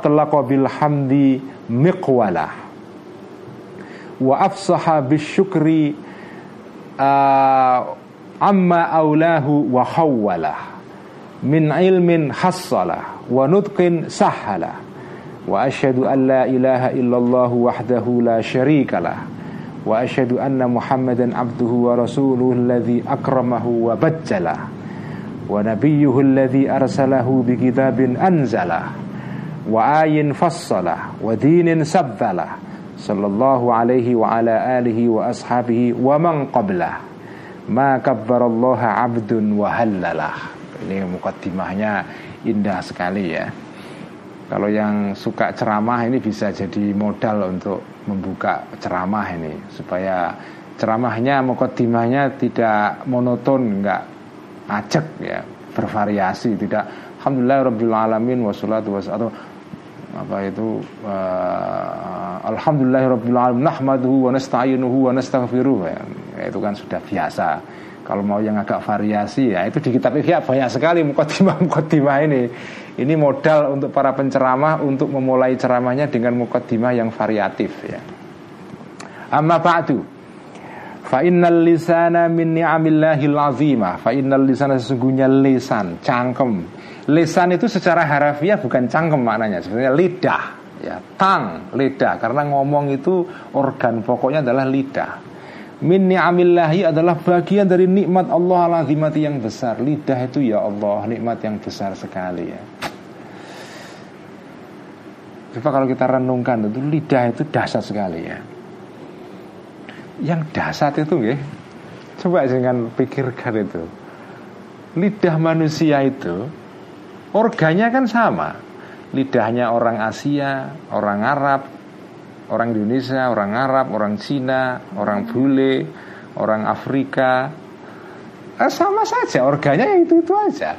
عما أولاه وحوله من علم حصله ونطق سهله وأشهد أن لا إله إلا الله وحده لا شريك له وأشهد أن محمدا عبده ورسوله الذي أكرمه وبجله ونبيه الذي أرسله بكتاب أنزله وآي فصله ودين سبله صلى الله عليه وعلى آله وأصحابه ومن قبله. Ma kabbarallaha abdun wa hallalah. Ini mukaddimahnya indah sekali ya. Kalau yang suka ceramah ini bisa jadi modal untuk membuka ceramah ini. Supaya ceramahnya mukaddimahnya tidak monoton enggak acak ya. Bervariasi tidak. Alhamdulillah rabbil alamin wassalatu wassalamu apa itu uh, alhamdulillahirabbil alamin nahmaduhu wa nasta'inuhu wa nastaghfiruh. Ya, itu kan sudah biasa. Kalau mau yang agak variasi ya itu di kitab Ihya banyak sekali mukaddimah mukaddimah ini. Ini modal untuk para penceramah untuk memulai ceramahnya dengan mukaddimah yang variatif ya. Amma ba'du. Fa innal lisana min ni'amillahil azimah. Fa innal lisana sesungguhnya lisan cangkem Lisan itu secara harafiah bukan cangkem maknanya Sebenarnya lidah ya, Tang, lidah Karena ngomong itu organ pokoknya adalah lidah Min ni'amillahi adalah bagian dari nikmat Allah al-azimati yang besar. Lidah itu ya Allah, nikmat yang besar sekali ya. Coba kalau kita renungkan itu lidah itu dahsyat sekali ya. Yang dahsyat itu ya, coba jangan pikirkan itu. Lidah manusia itu organnya kan sama. Lidahnya orang Asia, orang Arab, orang Indonesia, orang Arab, orang Cina, orang bule, orang Afrika. Eh, sama saja organnya itu itu aja.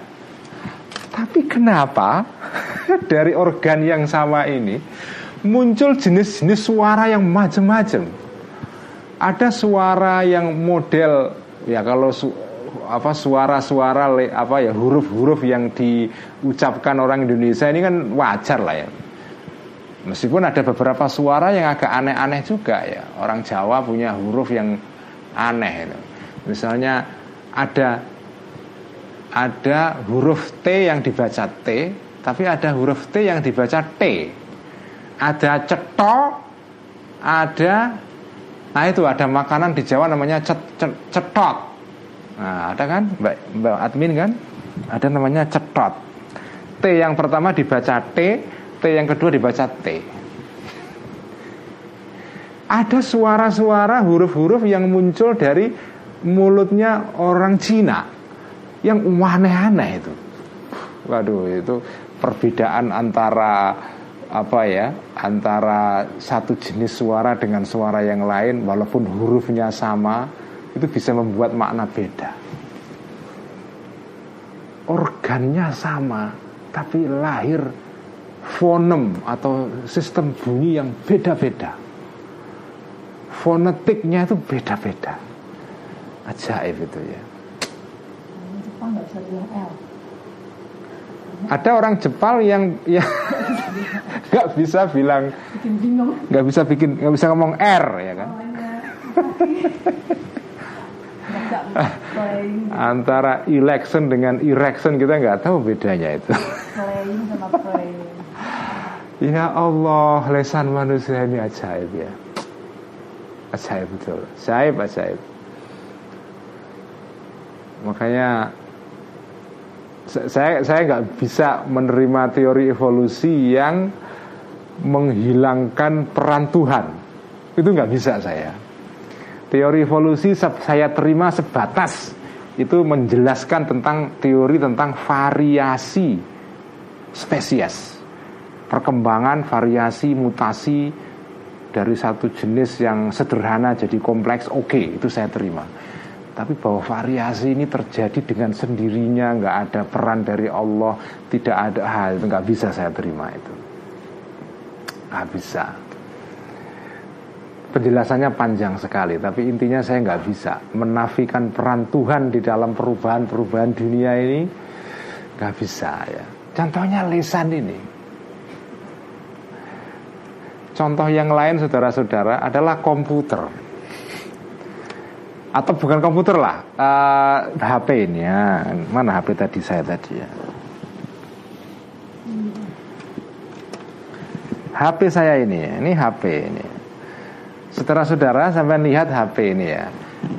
Tapi kenapa dari organ yang sama ini muncul jenis-jenis suara yang macam-macam? Ada suara yang model ya kalau su, apa suara-suara apa ya huruf-huruf yang diucapkan orang Indonesia ini kan wajar lah ya. Meskipun ada beberapa suara yang agak aneh-aneh juga ya. Orang Jawa punya huruf yang aneh itu. Misalnya ada ada huruf T yang dibaca T, tapi ada huruf T yang dibaca T. Ada cetok, ada Nah itu ada makanan di Jawa namanya cet, cet, cetot. Nah ada kan Mbak, Mbak admin kan? Ada namanya cetot. T yang pertama dibaca T, T yang kedua dibaca T. Ada suara-suara huruf-huruf yang muncul dari mulutnya orang Cina yang aneh-aneh itu. Waduh, itu perbedaan antara apa ya antara satu jenis suara dengan suara yang lain walaupun hurufnya sama itu bisa membuat makna beda. Organnya sama tapi lahir fonem atau sistem bunyi yang beda-beda. Fonetiknya itu beda-beda. Ajaib itu ya. Ada orang Jepang yang ya nggak bisa bilang nggak bisa bikin nggak bisa ngomong R ya kan antara election dengan erection kita nggak tahu bedanya itu. Ya Allah lesan manusia ini ajaib ya. Ajaib betul. Ajaib ajaib. Makanya saya saya nggak bisa menerima teori evolusi yang menghilangkan peran Tuhan. Itu nggak bisa saya teori evolusi saya terima sebatas. Itu menjelaskan tentang teori tentang variasi spesies. Perkembangan variasi mutasi dari satu jenis yang sederhana jadi kompleks oke okay, itu saya terima. Tapi bahwa variasi ini terjadi dengan sendirinya nggak ada peran dari Allah tidak ada hal nggak bisa saya terima itu. Nggak bisa penjelasannya panjang sekali tapi intinya saya nggak bisa menafikan peran Tuhan di dalam perubahan-perubahan dunia ini. Nggak bisa ya. Contohnya lisan ini. Contoh yang lain saudara-saudara adalah komputer. Atau bukan komputer lah uh, eh, HP ini ya. Mana HP tadi saya tadi ya. HP saya ini ini HP ini saudara-saudara sampai lihat HP ini ya.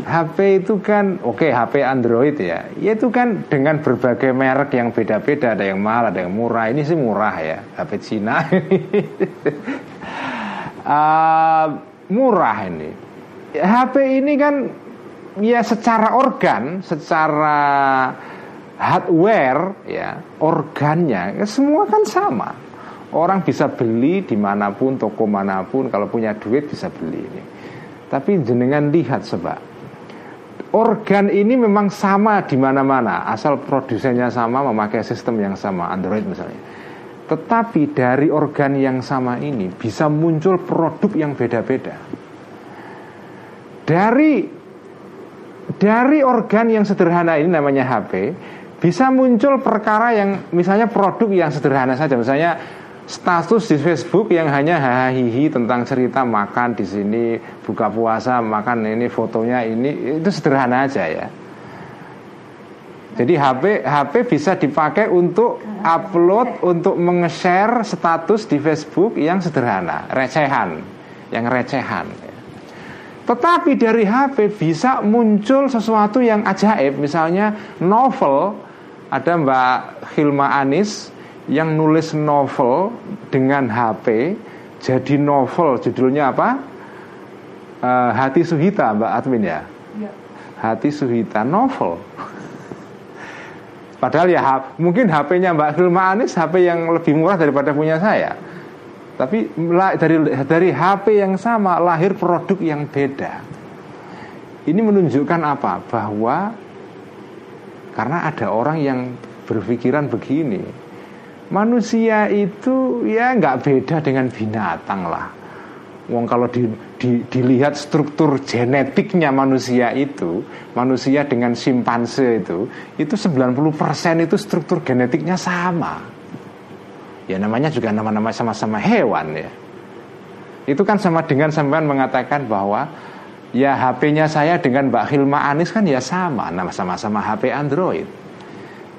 HP itu kan oke okay, HP Android ya. Itu kan dengan berbagai merek yang beda-beda. Ada yang mahal ada yang murah. Ini sih murah ya HP Cina uh, murah ini. HP ini kan ya secara organ, secara hardware ya organnya ya semua kan sama. Orang bisa beli di mana pun, toko mana pun, kalau punya duit bisa beli ini. Tapi jenengan lihat sebab organ ini memang sama di mana-mana, asal produsennya sama, memakai sistem yang sama, Android misalnya. Tetapi dari organ yang sama ini bisa muncul produk yang beda-beda. Dari dari organ yang sederhana ini namanya HP bisa muncul perkara yang misalnya produk yang sederhana saja misalnya status di Facebook yang hanya hahihi tentang cerita makan di sini buka puasa makan ini fotonya ini itu sederhana aja ya. Jadi HP HP bisa dipakai untuk upload untuk meng-share status di Facebook yang sederhana recehan yang recehan. Tetapi dari HP bisa muncul sesuatu yang ajaib Misalnya novel Ada Mbak Hilma Anis Yang nulis novel dengan HP Jadi novel judulnya apa? Uh, Hati Suhita Mbak Admin ya? ya. Hati Suhita novel Padahal ya mungkin HP-nya Mbak Hilma Anis HP yang lebih murah daripada punya saya tapi dari dari HP yang sama lahir produk yang beda. Ini menunjukkan apa? Bahwa karena ada orang yang berpikiran begini, manusia itu ya nggak beda dengan binatang lah. Wong kalau di, di, dilihat struktur genetiknya manusia itu, manusia dengan simpanse itu, itu 90% itu struktur genetiknya sama. Ya namanya juga nama-nama sama-sama hewan ya Itu kan sama dengan sampean mengatakan bahwa Ya HP-nya saya dengan Mbak Hilma Anis kan ya sama Nama sama-sama HP Android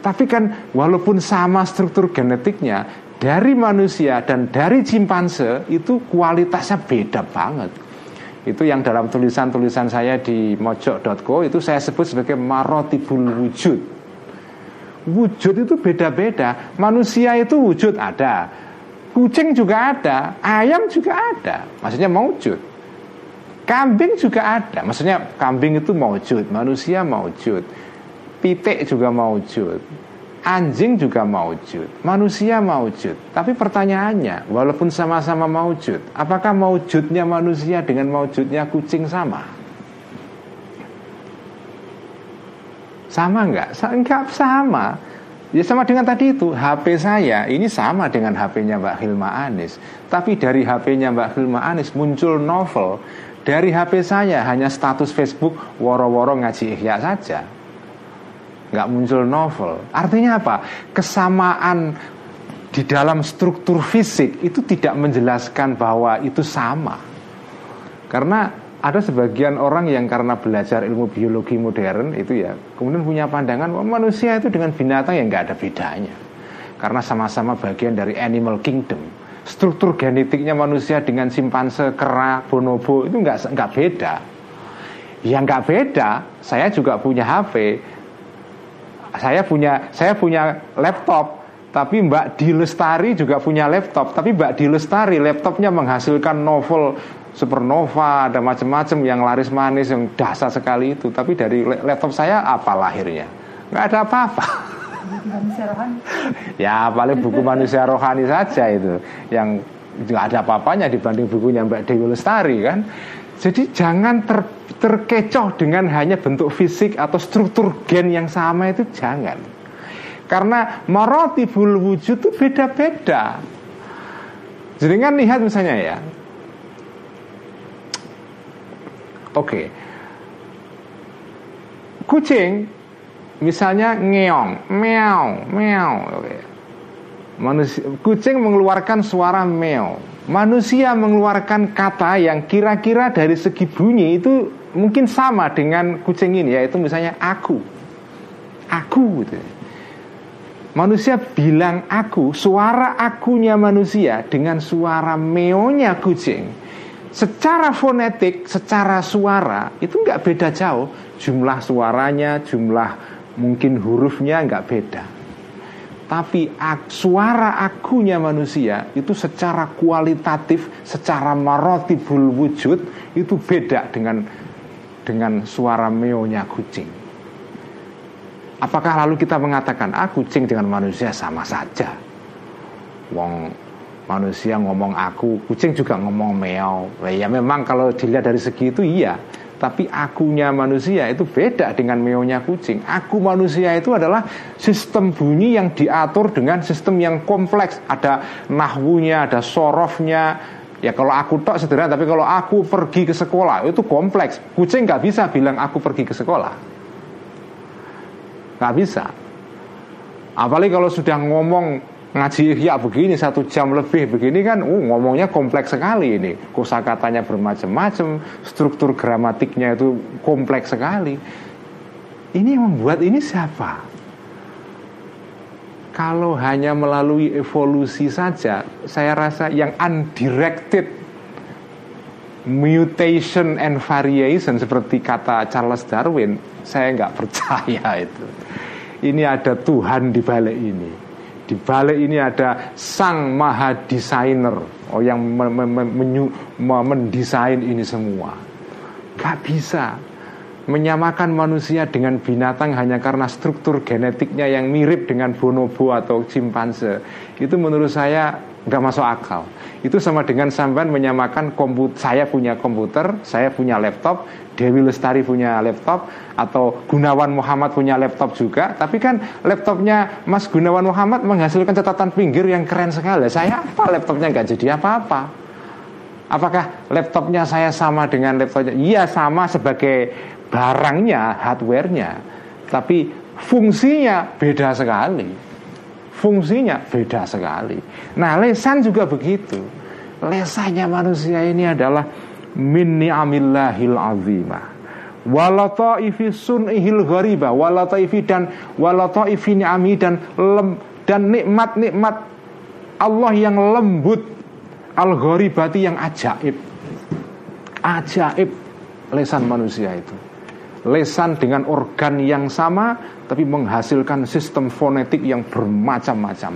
Tapi kan walaupun sama struktur genetiknya Dari manusia dan dari cimpanse Itu kualitasnya beda banget itu yang dalam tulisan-tulisan saya di mojok.co itu saya sebut sebagai marotibul wujud wujud itu beda-beda. Manusia itu wujud ada, kucing juga ada, ayam juga ada. Maksudnya wujud. Kambing juga ada. Maksudnya kambing itu wujud, manusia wujud. Pitik juga wujud. Anjing juga wujud, manusia wujud. Tapi pertanyaannya, walaupun sama-sama wujud, apakah wujudnya manusia dengan wujudnya kucing sama? Sama enggak? Enggak sama. Ya sama dengan tadi itu HP saya ini sama dengan HP-nya Mbak Hilma Anis Tapi dari HP-nya Mbak Hilma Anis muncul novel Dari HP saya hanya status Facebook Woro-woro ngaji ikhya saja Nggak muncul novel. Artinya apa? Kesamaan di dalam struktur fisik Itu tidak menjelaskan bahwa itu sama. Karena ada sebagian orang yang karena belajar ilmu biologi modern itu ya kemudian punya pandangan bahwa manusia itu dengan binatang yang nggak ada bedanya. Karena sama-sama bagian dari animal kingdom. Struktur genetiknya manusia dengan simpanse kera bonobo itu nggak nggak beda. Yang nggak beda saya juga punya HP saya punya saya punya laptop tapi Mbak Dilestari juga punya laptop. Tapi Mbak Dilestari laptopnya menghasilkan novel supernova ada macam-macam yang laris manis yang dasar sekali itu. Tapi dari laptop saya apa lahirnya? Nggak ada apa-apa. Ya paling buku manusia rohani saja itu. Yang nggak ada apa-apanya dibanding bukunya Mbak Dewi Lestari kan jadi jangan ter, terkecoh dengan hanya bentuk fisik atau struktur gen yang sama itu jangan karena marotibul wujud itu beda-beda jadi kan lihat misalnya ya Oke. Okay. Kucing misalnya ngeong, meow, meow. Oke. Okay. Manusia, kucing mengeluarkan suara meow. Manusia mengeluarkan kata yang kira-kira dari segi bunyi itu mungkin sama dengan kucing ini yaitu misalnya aku. Aku gitu. Manusia bilang aku, suara akunya manusia dengan suara meonya kucing secara fonetik, secara suara itu nggak beda jauh. Jumlah suaranya, jumlah mungkin hurufnya nggak beda. Tapi suara akunya manusia itu secara kualitatif, secara marotibul wujud itu beda dengan dengan suara meonya kucing. Apakah lalu kita mengatakan ah kucing dengan manusia sama saja? Wong manusia ngomong aku, kucing juga ngomong meow. Ya memang kalau dilihat dari segi itu iya, tapi akunya manusia itu beda dengan meonya kucing. Aku manusia itu adalah sistem bunyi yang diatur dengan sistem yang kompleks. Ada nahwunya, ada sorofnya. Ya kalau aku tok sederhana, tapi kalau aku pergi ke sekolah itu kompleks. Kucing nggak bisa bilang aku pergi ke sekolah, nggak bisa. Apalagi kalau sudah ngomong ngaji ya begini satu jam lebih begini kan uh, ngomongnya kompleks sekali ini kosakatanya bermacam-macam struktur gramatiknya itu kompleks sekali ini yang membuat ini siapa kalau hanya melalui evolusi saja saya rasa yang undirected mutation and variation seperti kata Charles Darwin, saya nggak percaya itu. Ini ada Tuhan di balik ini. Di balik ini ada sang maha desainer oh yang mendesain ini semua. Gak bisa menyamakan manusia dengan binatang hanya karena struktur genetiknya yang mirip dengan bonobo atau simpanse. Itu menurut saya nggak masuk akal. Itu sama dengan sampean menyamakan komputer. Saya punya komputer, saya punya laptop, Dewi Lestari punya laptop, atau Gunawan Muhammad punya laptop juga. Tapi kan laptopnya Mas Gunawan Muhammad menghasilkan catatan pinggir yang keren sekali. Saya apa laptopnya nggak jadi apa-apa. Apakah laptopnya saya sama dengan laptopnya? Iya sama sebagai barangnya, hardwarenya. Tapi fungsinya beda sekali fungsinya beda sekali. Nah, lesan juga begitu. Lesannya manusia ini adalah min ni'amillahil azimah. Walataifi sun'ihil ghariba Walataifi dan Walataifi ni'ami dan lem, dan nikmat-nikmat Allah yang lembut al gharibati yang ajaib ajaib lesan manusia itu lesan dengan organ yang sama tapi menghasilkan sistem fonetik yang bermacam-macam.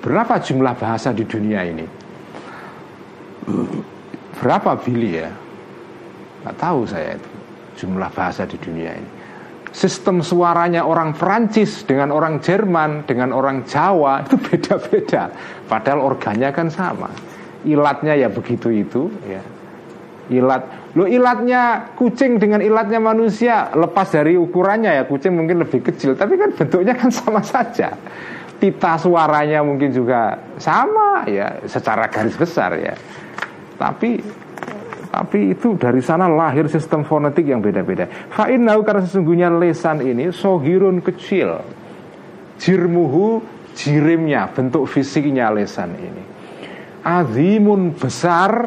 Berapa jumlah bahasa di dunia ini? Berapa Billy ya? Gak tahu saya itu jumlah bahasa di dunia ini. Sistem suaranya orang Perancis dengan orang Jerman dengan orang Jawa itu beda-beda. Padahal organnya kan sama. Ilatnya ya begitu itu ya ilat. Lo ilatnya kucing dengan ilatnya manusia lepas dari ukurannya ya kucing mungkin lebih kecil, tapi kan bentuknya kan sama saja. Pita suaranya mungkin juga sama ya secara garis besar ya. Tapi tapi itu dari sana lahir sistem fonetik yang beda-beda. Fa'innahu karena sesungguhnya lesan ini sohirun kecil. Jirmuhu jirimnya bentuk fisiknya lesan ini. Azimun besar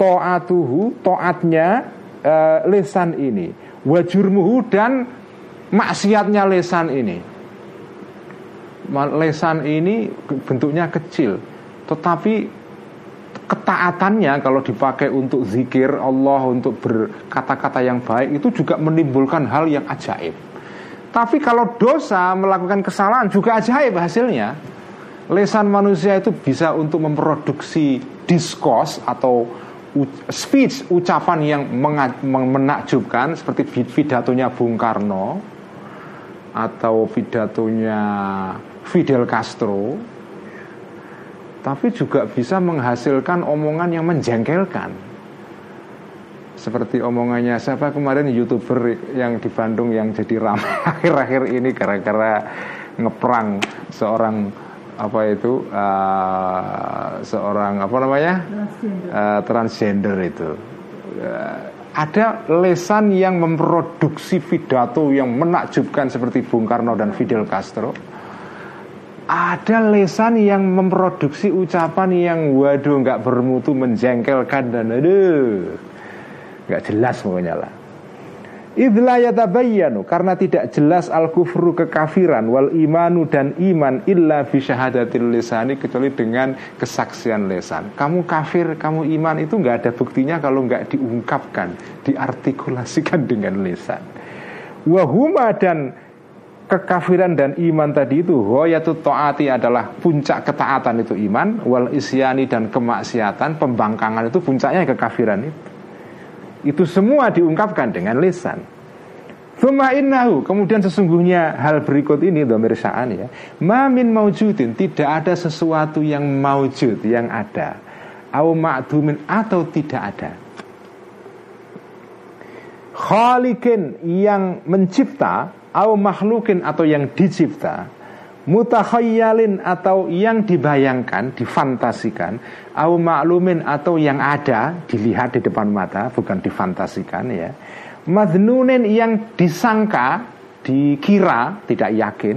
to'atuhu to'atnya e, lesan ini. Wajurmuhu dan maksiatnya lesan ini. Lesan ini bentuknya kecil. Tetapi ketaatannya kalau dipakai untuk zikir Allah untuk berkata-kata yang baik itu juga menimbulkan hal yang ajaib. Tapi kalau dosa melakukan kesalahan juga ajaib hasilnya. Lesan manusia itu bisa untuk memproduksi diskos atau speech ucapan yang menakjubkan seperti pidatonya Bung Karno atau pidatonya Fidel Castro tapi juga bisa menghasilkan omongan yang menjengkelkan. Seperti omongannya siapa kemarin youtuber yang di Bandung yang jadi ramai akhir-akhir ini gara-gara ngeprang seorang apa itu uh, seorang apa namanya? Transgender, uh, transgender itu. Uh, ada lesan yang memproduksi pidato yang menakjubkan seperti Bung Karno dan Fidel Castro. Ada lesan yang memproduksi ucapan yang waduh nggak bermutu menjengkelkan dan aduh nggak jelas pokoknya lah Idlayatabayyanu Karena tidak jelas al-kufru kekafiran Wal imanu dan iman Illa bisyahadatil lisani Kecuali dengan kesaksian lesan Kamu kafir, kamu iman Itu nggak ada buktinya kalau nggak diungkapkan Diartikulasikan dengan lesan Wahuma dan kekafiran dan iman tadi itu Hoyatu to'ati adalah puncak ketaatan itu iman Wal isyani dan kemaksiatan Pembangkangan itu puncaknya kekafiran itu itu semua diungkapkan dengan lisan. Thumma innahu Kemudian sesungguhnya hal berikut ini Domir sya'an ya. Mamin maujudin Tidak ada sesuatu yang maujud Yang ada. Au ma'dumin atau tidak ada. Khalikin yang mencipta Au makhlukin atau yang dicipta Mutakhayalin atau yang dibayangkan Difantasikan au maklumin atau yang ada dilihat di depan mata bukan difantasikan ya. Madnunin yang disangka dikira tidak yakin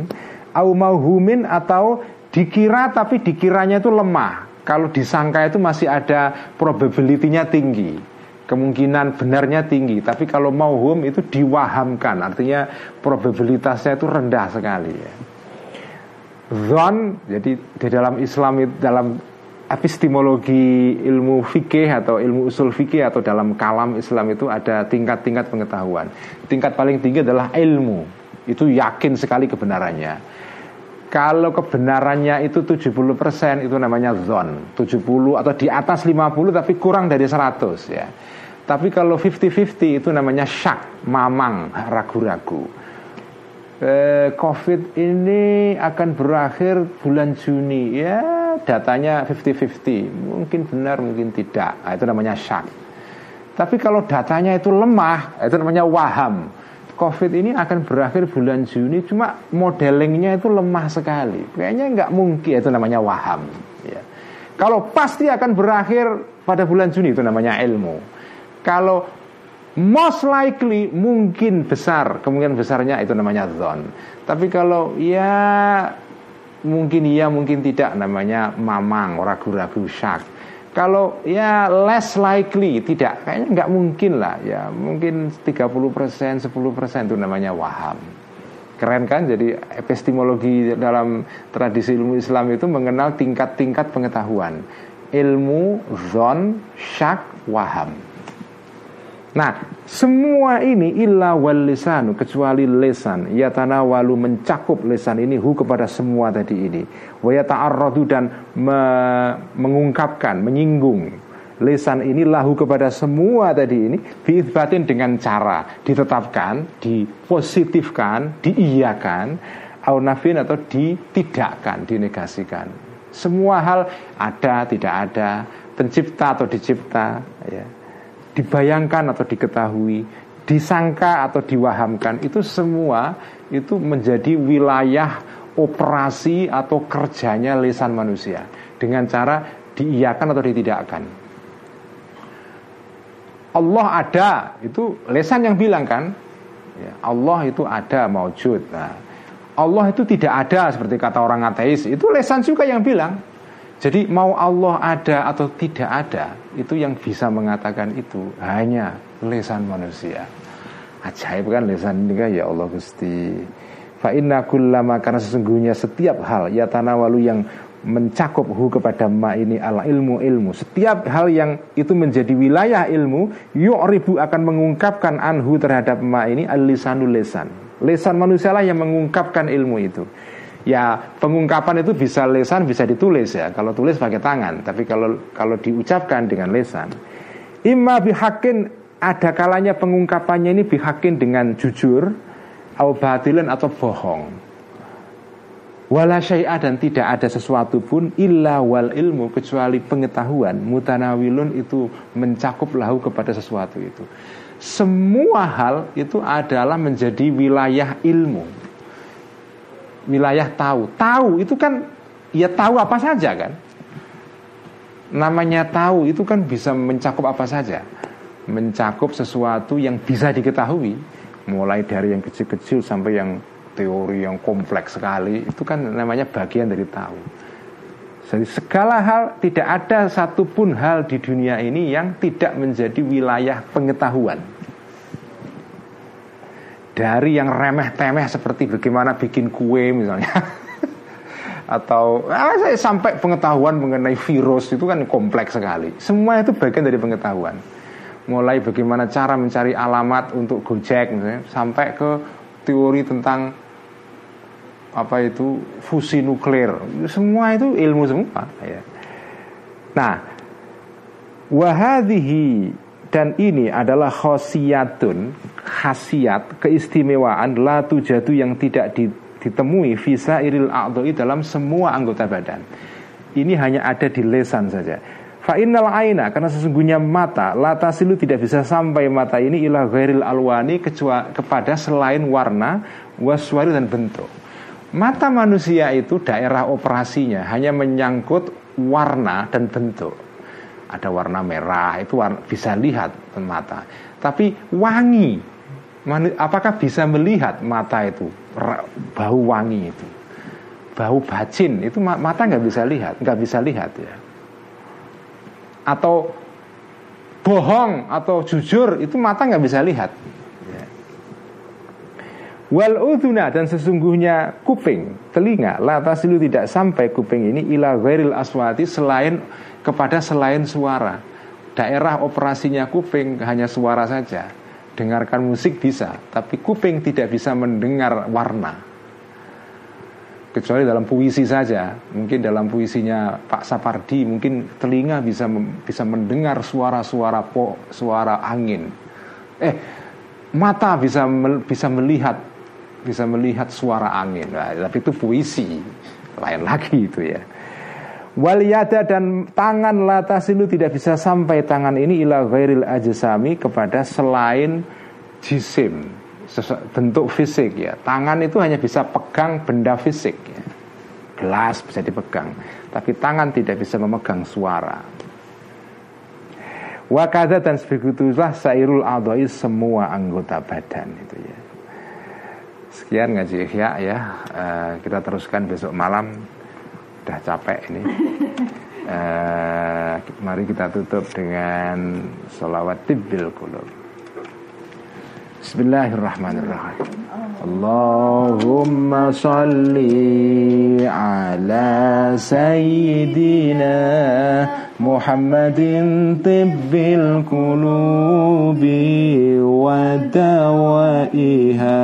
au mauhumin atau dikira tapi dikiranya itu lemah. Kalau disangka itu masih ada probability-nya tinggi kemungkinan benarnya tinggi tapi kalau mauhum itu diwahamkan artinya probabilitasnya itu rendah sekali ya Zon jadi di dalam Islam dalam epistemologi ilmu fikih atau ilmu usul fikih atau dalam kalam Islam itu ada tingkat-tingkat pengetahuan. Tingkat paling tinggi adalah ilmu. Itu yakin sekali kebenarannya. Kalau kebenarannya itu 70% itu namanya zon 70 atau di atas 50 tapi kurang dari 100 ya Tapi kalau 50-50 itu namanya syak, mamang, ragu-ragu eh, Covid ini akan berakhir bulan Juni. Ya datanya 50-50 Mungkin benar, mungkin tidak. Nah, Itu namanya syak. Tapi kalau datanya itu lemah Itu namanya waham. Covid ini akan berakhir bulan Juni Cuma modelingnya itu lemah sekali. Kayaknya nggak mungkin Itu namanya waham. Ya. Kalau pasti akan berakhir pada bulan Juni Itu namanya ilmu. Kalau most likely mungkin besar. Kemungkinan besarnya itu namanya zon. Tapi kalau ya mungkin iya mungkin tidak namanya mamang ragu-ragu syak. Kalau ya less likely tidak. Kayaknya nggak mungkin lah. Ya mungkin 30% 10% itu namanya waham. Keren kan? Jadi epistemologi dalam tradisi ilmu Islam itu mengenal tingkat-tingkat pengetahuan. Ilmu zon syak waham Nah, semua ini illa wal lisanu kecuali lesan walu mencakup lesan ini hu kepada semua tadi ini. Wa yata'arradu dan me mengungkapkan, menyinggung lesan ini lahu kepada semua tadi ini biizbatin dengan cara ditetapkan, dipositifkan, diiyakan, au nafin atau ditidakkan, dinegasikan. Semua hal ada, tidak ada, pencipta atau dicipta, ya dibayangkan atau diketahui, disangka atau diwahamkan itu semua itu menjadi wilayah operasi atau kerjanya lisan manusia dengan cara diiyakan atau ditidakkan. Allah ada itu lesan yang bilang kan? Ya, Allah itu ada maujud. Nah, Allah itu tidak ada seperti kata orang ateis itu lesan juga yang bilang jadi mau Allah ada atau tidak ada Itu yang bisa mengatakan itu Hanya lesan manusia. Ajaib kan lesan ini kan? Ya Allah Gusti. Fa'inna kullama karena sesungguhnya setiap hal Ya tanawalu yang mencakup hu kepada ma ini ala ilmu ilmu. Setiap hal yang itu menjadi wilayah ilmu yu'ribu akan mengungkapkan anhu terhadap ma ini al-lisanul lesan lesan manusia lah yang mengungkapkan ilmu itu Ya pengungkapan itu bisa lesan bisa ditulis ya. Kalau tulis pakai tangan Tapi kalau kalau diucapkan dengan lesan. Imma bihakin ada kalanya pengungkapannya ini bihakin dengan jujur Au batilin atau bohong. Wala dan tidak ada sesuatu pun Illa wal ilmu kecuali pengetahuan. Mutanawilun itu mencakup lahu kepada sesuatu itu. Semua hal itu adalah menjadi wilayah ilmu wilayah tahu. Tahu itu kan ya tahu apa saja kan. Namanya tahu itu kan bisa mencakup apa saja. Mencakup sesuatu yang bisa diketahui, mulai dari yang kecil-kecil sampai yang teori yang kompleks sekali, itu kan namanya bagian dari tahu. Jadi segala hal tidak ada satupun hal di dunia ini yang tidak menjadi wilayah pengetahuan dari yang remeh-temeh seperti bagaimana bikin kue misalnya. Atau ah, saya sampai pengetahuan mengenai virus itu kan kompleks sekali. Semua itu bagian dari pengetahuan. Mulai bagaimana cara mencari alamat untuk Gojek misalnya. Sampai ke teori tentang apa itu fusi nuklir. Semua itu ilmu semua ya. nah wahadihi dan ini adalah khosiyatun khasiat keistimewaan la tujadu yang tidak ditemui visa iril a'doi dalam semua anggota badan. Ini hanya ada di lesan saja. Fa'innal aina karena sesungguhnya mata latasilu tidak bisa sampai mata ini ilah ghairil alwani kecuali kepada selain warna waswari dan bentuk. Mata manusia itu daerah operasinya hanya menyangkut warna dan bentuk ada warna merah itu warna, bisa lihat mata. Tapi wangi. Apakah bisa melihat mata itu? Bau wangi itu. Bau bacin itu mata nggak bisa lihat nggak bisa lihat ya. Atau bohong atau jujur itu mata nggak bisa lihat. Ya. Wal udhuna dan sesungguhnya kuping, telinga, latasilu tidak sampai kuping ini ila ghairil aswati selain kepada selain suara. Daerah operasinya kuping hanya suara saja. Dengarkan musik bisa, tapi kuping tidak bisa mendengar warna. Kecuali dalam puisi saja. Mungkin dalam puisinya Pak Sapardi mungkin telinga bisa bisa mendengar suara-suara po suara angin. Eh mata bisa bisa melihat bisa melihat suara angin. Nah, tapi itu puisi. Lain lagi itu ya waliyada dan tangan latasilu tidak bisa sampai tangan ini ila ghairil ajsami kepada selain jisim bentuk fisik ya. Tangan itu hanya bisa pegang benda fisik ya. Gelas bisa dipegang, tapi tangan tidak bisa memegang suara. Wakada dan sebegitulah sairul adoi semua anggota badan itu ya. Sekian ngaji ya ya. Uh, kita teruskan besok malam. Udah capek ini. Uh, mari kita tutup dengan solawat tibbil kulub Bismillahirrahmanirrahim. Allahumma salli ala sayyidina Muhammadin tibbil kulubi wa dawaiha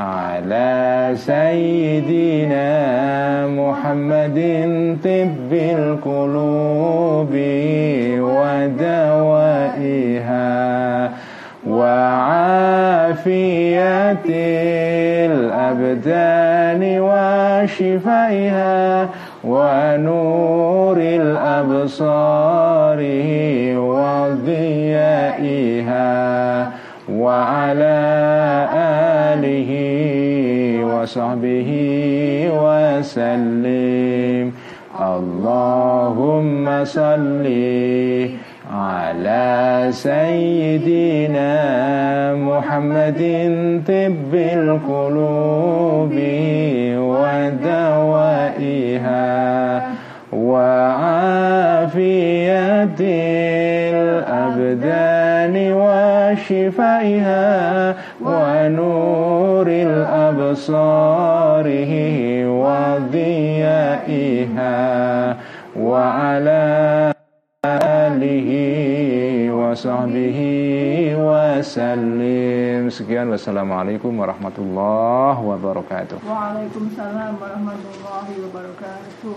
على سيدنا محمد طب القلوب ودوائها وعافية الأبدان وشفائها ونور الأبصار وضيائها وعلى آله وصحبه وسلم. اللهم صل على سيدنا محمد طب القلوب ودوائها. وعافية الأبدان وشفائها ونور الأبصار وضيائها وعلى آله وصحبه وسلم. سكيان والسلام عليكم ورحمة
الله وبركاته. وعليكم السلام ورحمة الله وبركاته.